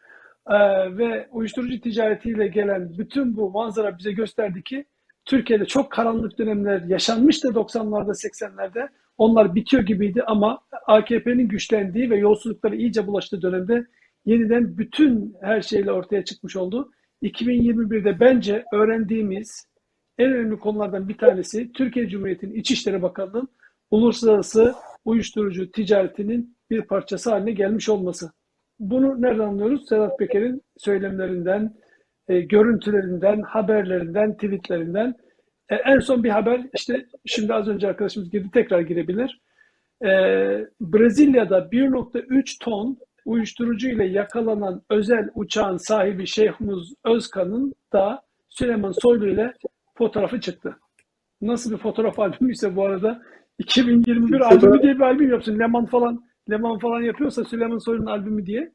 e, ve uyuşturucu ticaretiyle gelen bütün bu manzara bize gösterdi ki Türkiye'de çok karanlık dönemler yaşanmıştı 90'larda 80'lerde. Onlar bitiyor gibiydi ama AKP'nin güçlendiği ve yolsuzluklara iyice bulaştığı dönemde yeniden bütün her şeyle ortaya çıkmış oldu. 2021'de bence öğrendiğimiz en önemli konulardan bir tanesi Türkiye Cumhuriyeti'nin İçişleri Bakanlığı'nın uluslararası uyuşturucu ticaretinin bir parçası haline gelmiş olması. Bunu nereden anlıyoruz? Sedat Peker'in söylemlerinden, e, görüntülerinden, haberlerinden, tweetlerinden. E, en son bir haber işte şimdi az önce arkadaşımız girdi tekrar girebilir. E, Brezilya'da 1.3 ton uyuşturucu ile yakalanan özel uçağın sahibi Şeyhmuz Özkan'ın da Süleyman Soylu ile fotoğrafı çıktı. Nasıl bir fotoğraf albümüyse bu arada 2021 Fotoğraf- albümü diye bir albüm yapsın. Leman falan Leman falan yapıyorsa Süleyman Soylu'nun albümü diye.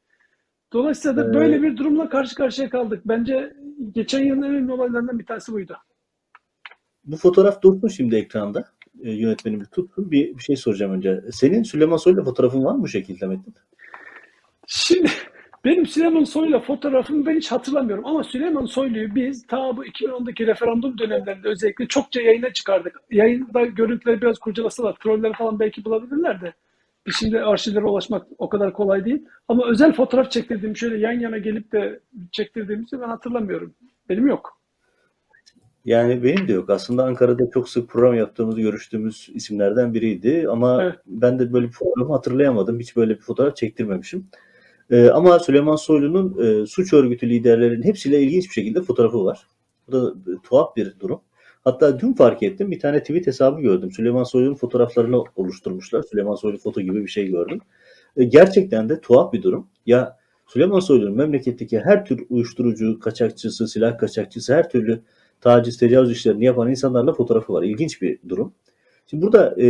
Dolayısıyla da Ee, böyle bir durumla karşı karşıya kaldık. Bence geçen yılın en önemli olaylarından bir tanesi buydu. Bu fotoğraf dursun şimdi ekranda. E, yönetmenimiz tutsun. Bir, bir şey soracağım önce. Senin Süleyman Soylu fotoğrafın var mı bu şekilde Metin? Şimdi benim Süleyman Soylu'yla fotoğrafımı ben hiç hatırlamıyorum ama Süleyman Soylu'yu biz ta bu 2010'daki referandum dönemlerinde özellikle çokça yayına çıkardık. Yayında görüntüleri biraz kurcalasalar, troller falan belki bulabilirler de. Şimdi arşivlere ulaşmak o kadar kolay değil. Ama özel fotoğraf çektirdiğim, şöyle yan yana gelip de çektirdiğimizi ben hatırlamıyorum. Benim yok. Yani benim de yok. Aslında Ankara'da çok sık program yaptığımız, görüştüğümüz isimlerden biriydi. Ama Evet. ben de böyle bir fotoğrafı hatırlayamadım. Hiç böyle bir fotoğraf çektirmemişim. Ee, ama Süleyman Soylu'nun e, suç örgütü liderlerinin hepsiyle ilginç bir şekilde fotoğrafı var. Bu da e, tuhaf bir durum. Hatta dün fark ettim. Bir tane tweet hesabı gördüm. Süleyman Soylu'nun fotoğraflarını oluşturmuşlar. Süleyman Soylu foto gibi bir şey gördüm. E, gerçekten de tuhaf bir durum. Ya Süleyman Soylu'nun memleketteki her tür uyuşturucu, kaçakçısı, silah kaçakçısı, her türlü taciz, tecavüz işlerini yapan insanlarla fotoğrafı var. İlginç bir durum. Şimdi burada e,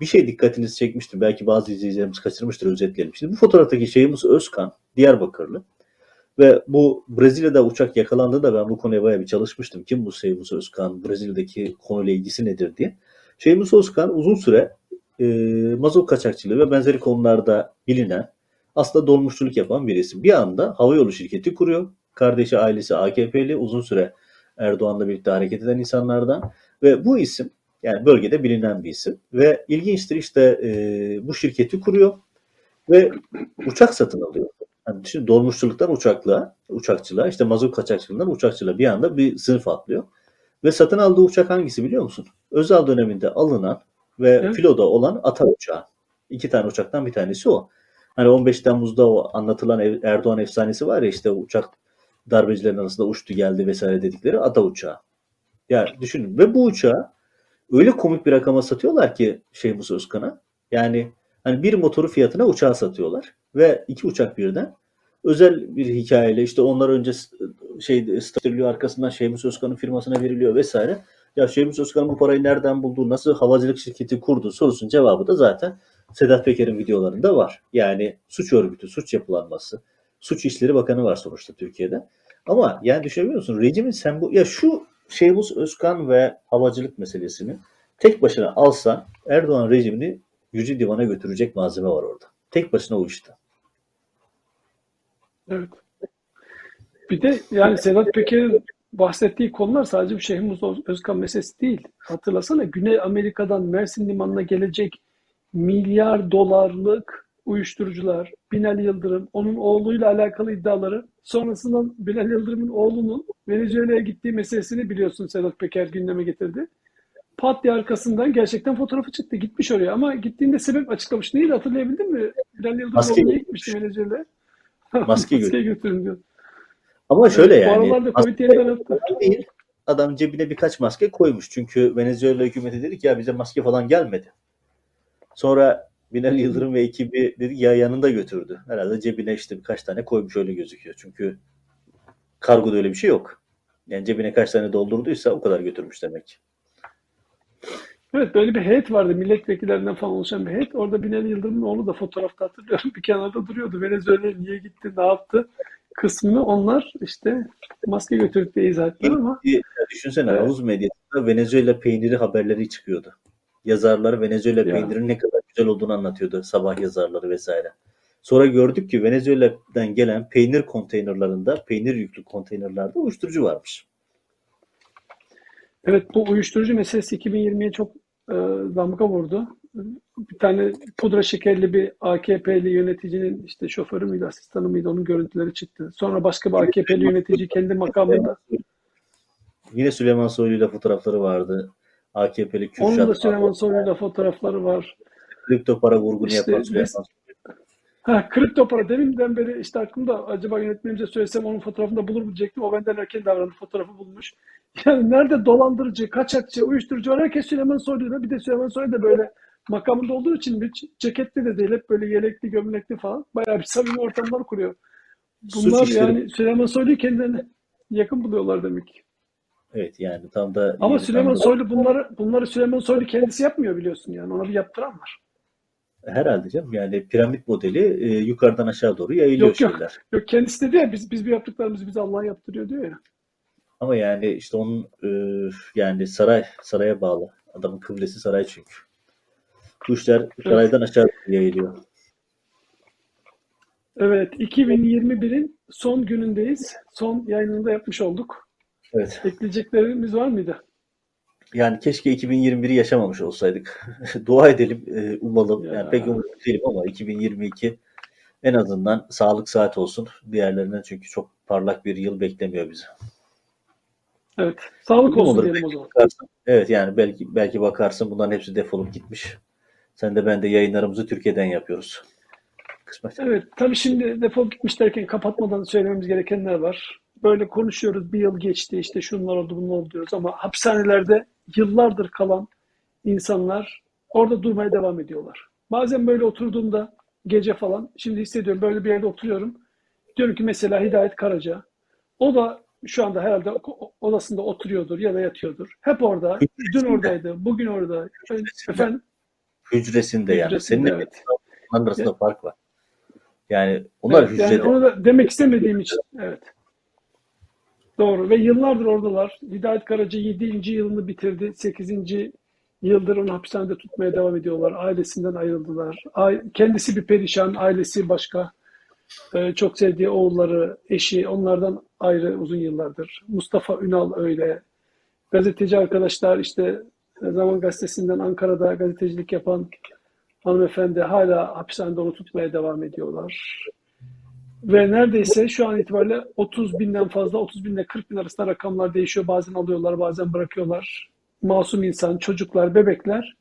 bir şey dikkatinizi çekmiştir. Belki bazı izleyicilerimiz kaçırmıştır özetleyelim. Şimdi bu fotoğraftaki şeyimiz Özkan, Diyarbakırlı. Ve bu Brezilya'da uçak yakalandığında ben bu konuya bayağı bir çalışmıştım. Kim bu Şeymus Özkan, Brezilya'daki konuyla ilgisi nedir diye. Şeymus Özkan uzun süre e, mazot kaçakçılığı ve benzeri konularda bilinen, aslında dolmuşçuluk yapan bir isim. Bir anda havayolu şirketi kuruyor. Kardeşi ailesi AKP'li uzun süre Erdoğan'la birlikte hareket eden insanlardan ve bu isim yani bölgede bilinen bir isim ve ilginçtir işte e, bu şirketi kuruyor ve uçak satın alıyor. Yani şimdi dolmuşçuluktan uçaklığa, uçakçılığa, işte mazot kaçakçılığından uçakçılığa bir anda bir sınıf atlıyor. Ve satın aldığı uçak hangisi biliyor musun? Özal döneminde alınan ve Evet. filoda olan ata uçağı. İki tane uçaktan bir tanesi o. Hani 15 Temmuz'da o anlatılan Erdoğan efsanesi var ya işte uçak darbecilerin arasında uçtu geldi vesaire dedikleri ata uçağı. Ya düşünün ve bu uçağı öyle komik bir rakama satıyorlar ki Şeyhmus Özkan'a. Yani Hani bir motoru fiyatına uçağı satıyorlar ve iki uçak birden özel bir hikayeyle işte onlar önce şey statürlüğü arkasından Şeyhmus Özkan'ın firmasına veriliyor vesaire. Ya Şeyhmus Özkan bu parayı nereden buldu, nasıl havacılık şirketi kurdu sorusunun cevabı da zaten Sedat Peker'in videolarında var. Yani suç örgütü, suç yapılanması, suç işleri bakanı var sonuçta Türkiye'de. Ama yani düşünebiliyor musun? Rejimin sen bu ya şu Şeyhmus Özkan ve havacılık meselesini tek başına alsan Erdoğan rejimini Yüce Divan'a götürecek malzeme var orada. Tek başına o işte. Evet. Bir de yani Sedat Peker'in bahsettiği konular sadece bir Şeyhimiz Özkan meselesi değil. Hatırlasana Güney Amerika'dan Mersin Limanı'na gelecek milyar dolarlık uyuşturucular, Binali Yıldırım, onun oğluyla alakalı iddiaları, sonrasında Binali Yıldırım'ın oğlunun Venezuela'ya gittiği meselesini biliyorsun Sedat Peker gündeme getirdi. Pat diye arkasından gerçekten fotoğrafı çıktı. Gitmiş oraya ama gittiğinde sebep açıklamış. Neydi hatırlayabildin mi? Binali Yıldırım Maske oğlu niye gitmişti Venezuela'ya? Maske götürün diyor. Ama şöyle Evet, bu yani. aralarda maske Covid değil. Adam cebine birkaç maske koymuş. Çünkü Venezuela hükümeti dedi ki ya bize maske falan gelmedi. Sonra Binali Yıldırım ve ekibi dedi ya yanında götürdü. Herhalde cebine işte birkaç tane koymuş öyle gözüküyor. Çünkü kargoda öyle bir şey yok. Yani cebine kaç tane doldurduysa o kadar götürmüş demek. Evet böyle bir heyet vardı. Milletvekillerinden falan oluşan bir heyet. Orada Binali Yıldırım'ın oğlu da fotoğrafta hatırlıyorum. Bir kenarda duruyordu. Venezuela'ya niye gitti, ne yaptı kısmını onlar işte maske götürdük diye izah ettiler ama Düşünsene Evet. havuz medyasında Venezuela peyniri haberleri çıkıyordu. Yazarlar Venezuela Ya. peynirinin ne kadar güzel olduğunu anlatıyordu. Sabah yazarları vesaire. Sonra gördük ki Venezuela'dan gelen peynir konteynerlarında, peynir yüklü konteynerlerde uyuşturucu varmış. evet bu uyuşturucu meselesi 2020'ye çok e, damga vurdu. Bir tane pudra şekerli bir AKP'li yöneticinin işte şoförü müydü, asistanı mıydı onun görüntüleri çıktı. Sonra başka bir AKP'li yönetici kendi makamında Yine Süleyman Soylu ile fotoğrafları vardı. AKP'li Kürşat. onun da Süleyman Soylu'yla fotoğrafları var. Kripto para vurgunu İşte yapan Süleyman. Ha, kripto para deminden beri işte aklımda acaba yönetmenimize söylesem onun fotoğrafını da bulur mu diyecektim. O benden erken davrandı fotoğrafı bulmuş. Yani nerede dolandırıcı, kaçakçı, uyuşturucu var. Herkes Süleyman Soylu'yla. Bir de Süleyman Soylu da böyle makamında olduğu için bir ceketli de değil. Hep böyle yelekli, gömlekli falan. Bayağı bir samimi ortamlar kuruyor. Bunlar yani Süleyman Soylu'yu kendilerine yakın buluyorlar demek ki. Evet yani tam da Ama Süleyman da- Soylu bunları bunları Süleyman Soylu kendisi yapmıyor biliyorsun yani. Ona bir yaptıran var. herhalde canım yani piramit modeli e, yukarıdan aşağı doğru yayılıyor Yok, yok. şeyler. Yok kendisi dedi ya biz biz bir yaptıklarımızı bize Allah yaptırıyor diyor ya. Ama yani işte onun e, yani saray saraya bağlı. Adamın kıblesi saray çünkü. Bu işler saraydan aşağı doğru yayılıyor. Evet, 2021'in son günündeyiz. Son yayınını da yapmış olduk. Evet. Ekleyeceklerimiz var mıydı? Yani keşke 2021'i yaşamamış olsaydık. Dua edelim, e, umalım. Ya. Yani pek umutlu değilim ama 2022 en azından sağlık saat olsun. Diğerlerinden çünkü çok parlak bir yıl beklemiyor bizi. Evet, sağlık olsun olur diyelim o zaman. bakarsın. Evet yani belki belki bakarsın bunların hepsi defolup gitmiş. Sen de ben de yayınlarımızı Türkiye'den yapıyoruz. Kısmet. Evet, tabii şimdi defol gitmiş derken kapatmadan söylememiz gerekenler var. Böyle konuşuyoruz, bir yıl geçti, işte şunlar oldu, bunlar oldu diyoruz ama hapishanelerde yıllardır kalan insanlar orada durmaya devam ediyorlar. Bazen böyle oturduğumda gece falan, şimdi hissediyorum böyle bir yerde oturuyorum. Diyorum ki mesela Hidayet Karaca, o da şu anda herhalde odasında oturuyordur ya da yatıyordur. Hep orada, dün oradaydı, bugün orada. Efendim? Hücresinde yani. Hücresinde, Senin evet. arasında fark var. Yani onlar Evet, hücrede. yani onu da demek istemediğim için. Evet. Doğru. Ve yıllardır oradalar. Hidayet Karaca 7. yılını bitirdi. 8. yıldır onu hapishanede tutmaya devam ediyorlar. Ailesinden ayrıldılar. Kendisi bir perişan, ailesi başka. Ee, çok sevdiği oğulları, eşi onlardan ayrı uzun yıllardır. Mustafa Ünal öyle. Gazeteci arkadaşlar işte e, Zaman Gazetesi'nden Ankara'da gazetecilik yapan hanımefendi hala hapishanede onu tutmaya devam ediyorlar. Ve neredeyse şu an itibariyle 30 binden fazla, 30 binle 40 bin arasında rakamlar değişiyor. Bazen alıyorlar, bazen bırakıyorlar. Masum insan, çocuklar, bebekler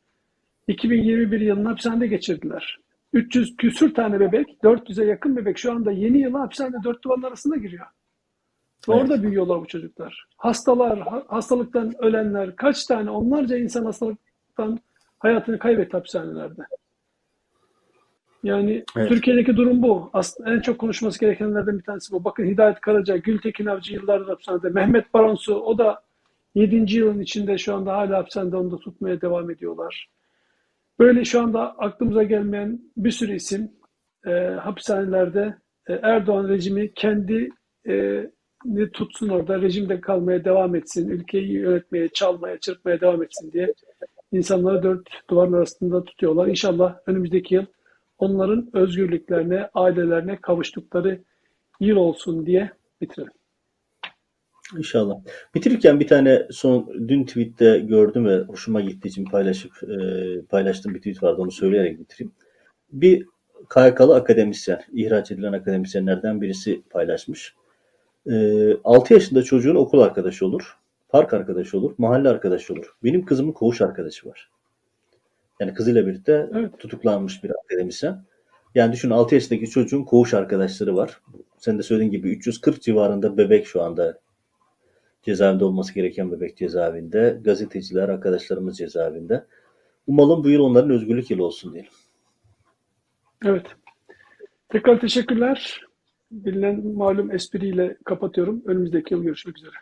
2021 yılını hapishanede geçirdiler. 300 küsür tane bebek, 400'e yakın bebek şu anda yeni yıla hapishanede dört duvarın arasında giriyor. Ve Evet. orada büyüyorlar bu çocuklar. Hastalar, ha- hastalıktan ölenler, kaç tane onlarca insan hastalıktan hayatını kaybetti hapishanelerde. Yani Evet. Türkiye'deki durum bu. Aslında en çok konuşması gerekenlerden bir tanesi bu. Bakın Hidayet Karaca, Gültekin Avcı yıllardır hapishanede. Mehmet Baronsu o da 7. yılın içinde şu anda hala hapishanede onu da tutmaya devam ediyorlar. Böyle şu anda aklımıza gelmeyen bir sürü isim e, hapishanelerde e, Erdoğan rejimi kendi e, ni tutsun orada, rejimde kalmaya devam etsin, ülkeyi yönetmeye, çalmaya, çırpmaya devam etsin diye insanları dört duvarın arasında tutuyorlar. İnşallah önümüzdeki yıl onların özgürlüklerine, ailelerine kavuştukları yıl olsun diye bitirelim. İnşallah. Bitirirken bir tane son dün tweette gördüm ve hoşuma gittiği için paylaşıp e, paylaştığım bir tweet vardı onu söyleyerek bitireyim. Bir KYK'lı akademisyen, ihraç edilen akademisyenlerden birisi paylaşmış. E, 6 yaşında çocuğun okul arkadaşı olur, park arkadaşı olur, mahalle arkadaşı olur. Benim kızımın koğuş arkadaşı var. Yani kızıyla birlikte Evet. tutuklanmış bir akademisyen. Yani düşün 6 yaşındaki çocuğun koğuş arkadaşları var. Sen de söylediğin gibi 340 civarında bebek şu anda cezaevinde olması gereken bebek cezaevinde. Gazeteciler, arkadaşlarımız cezaevinde. Umalım bu yıl onların özgürlük yılı olsun diyelim. Evet. Tekrar teşekkürler. Bilinen malum espriyle kapatıyorum. Önümüzdeki yıl görüşmek üzere.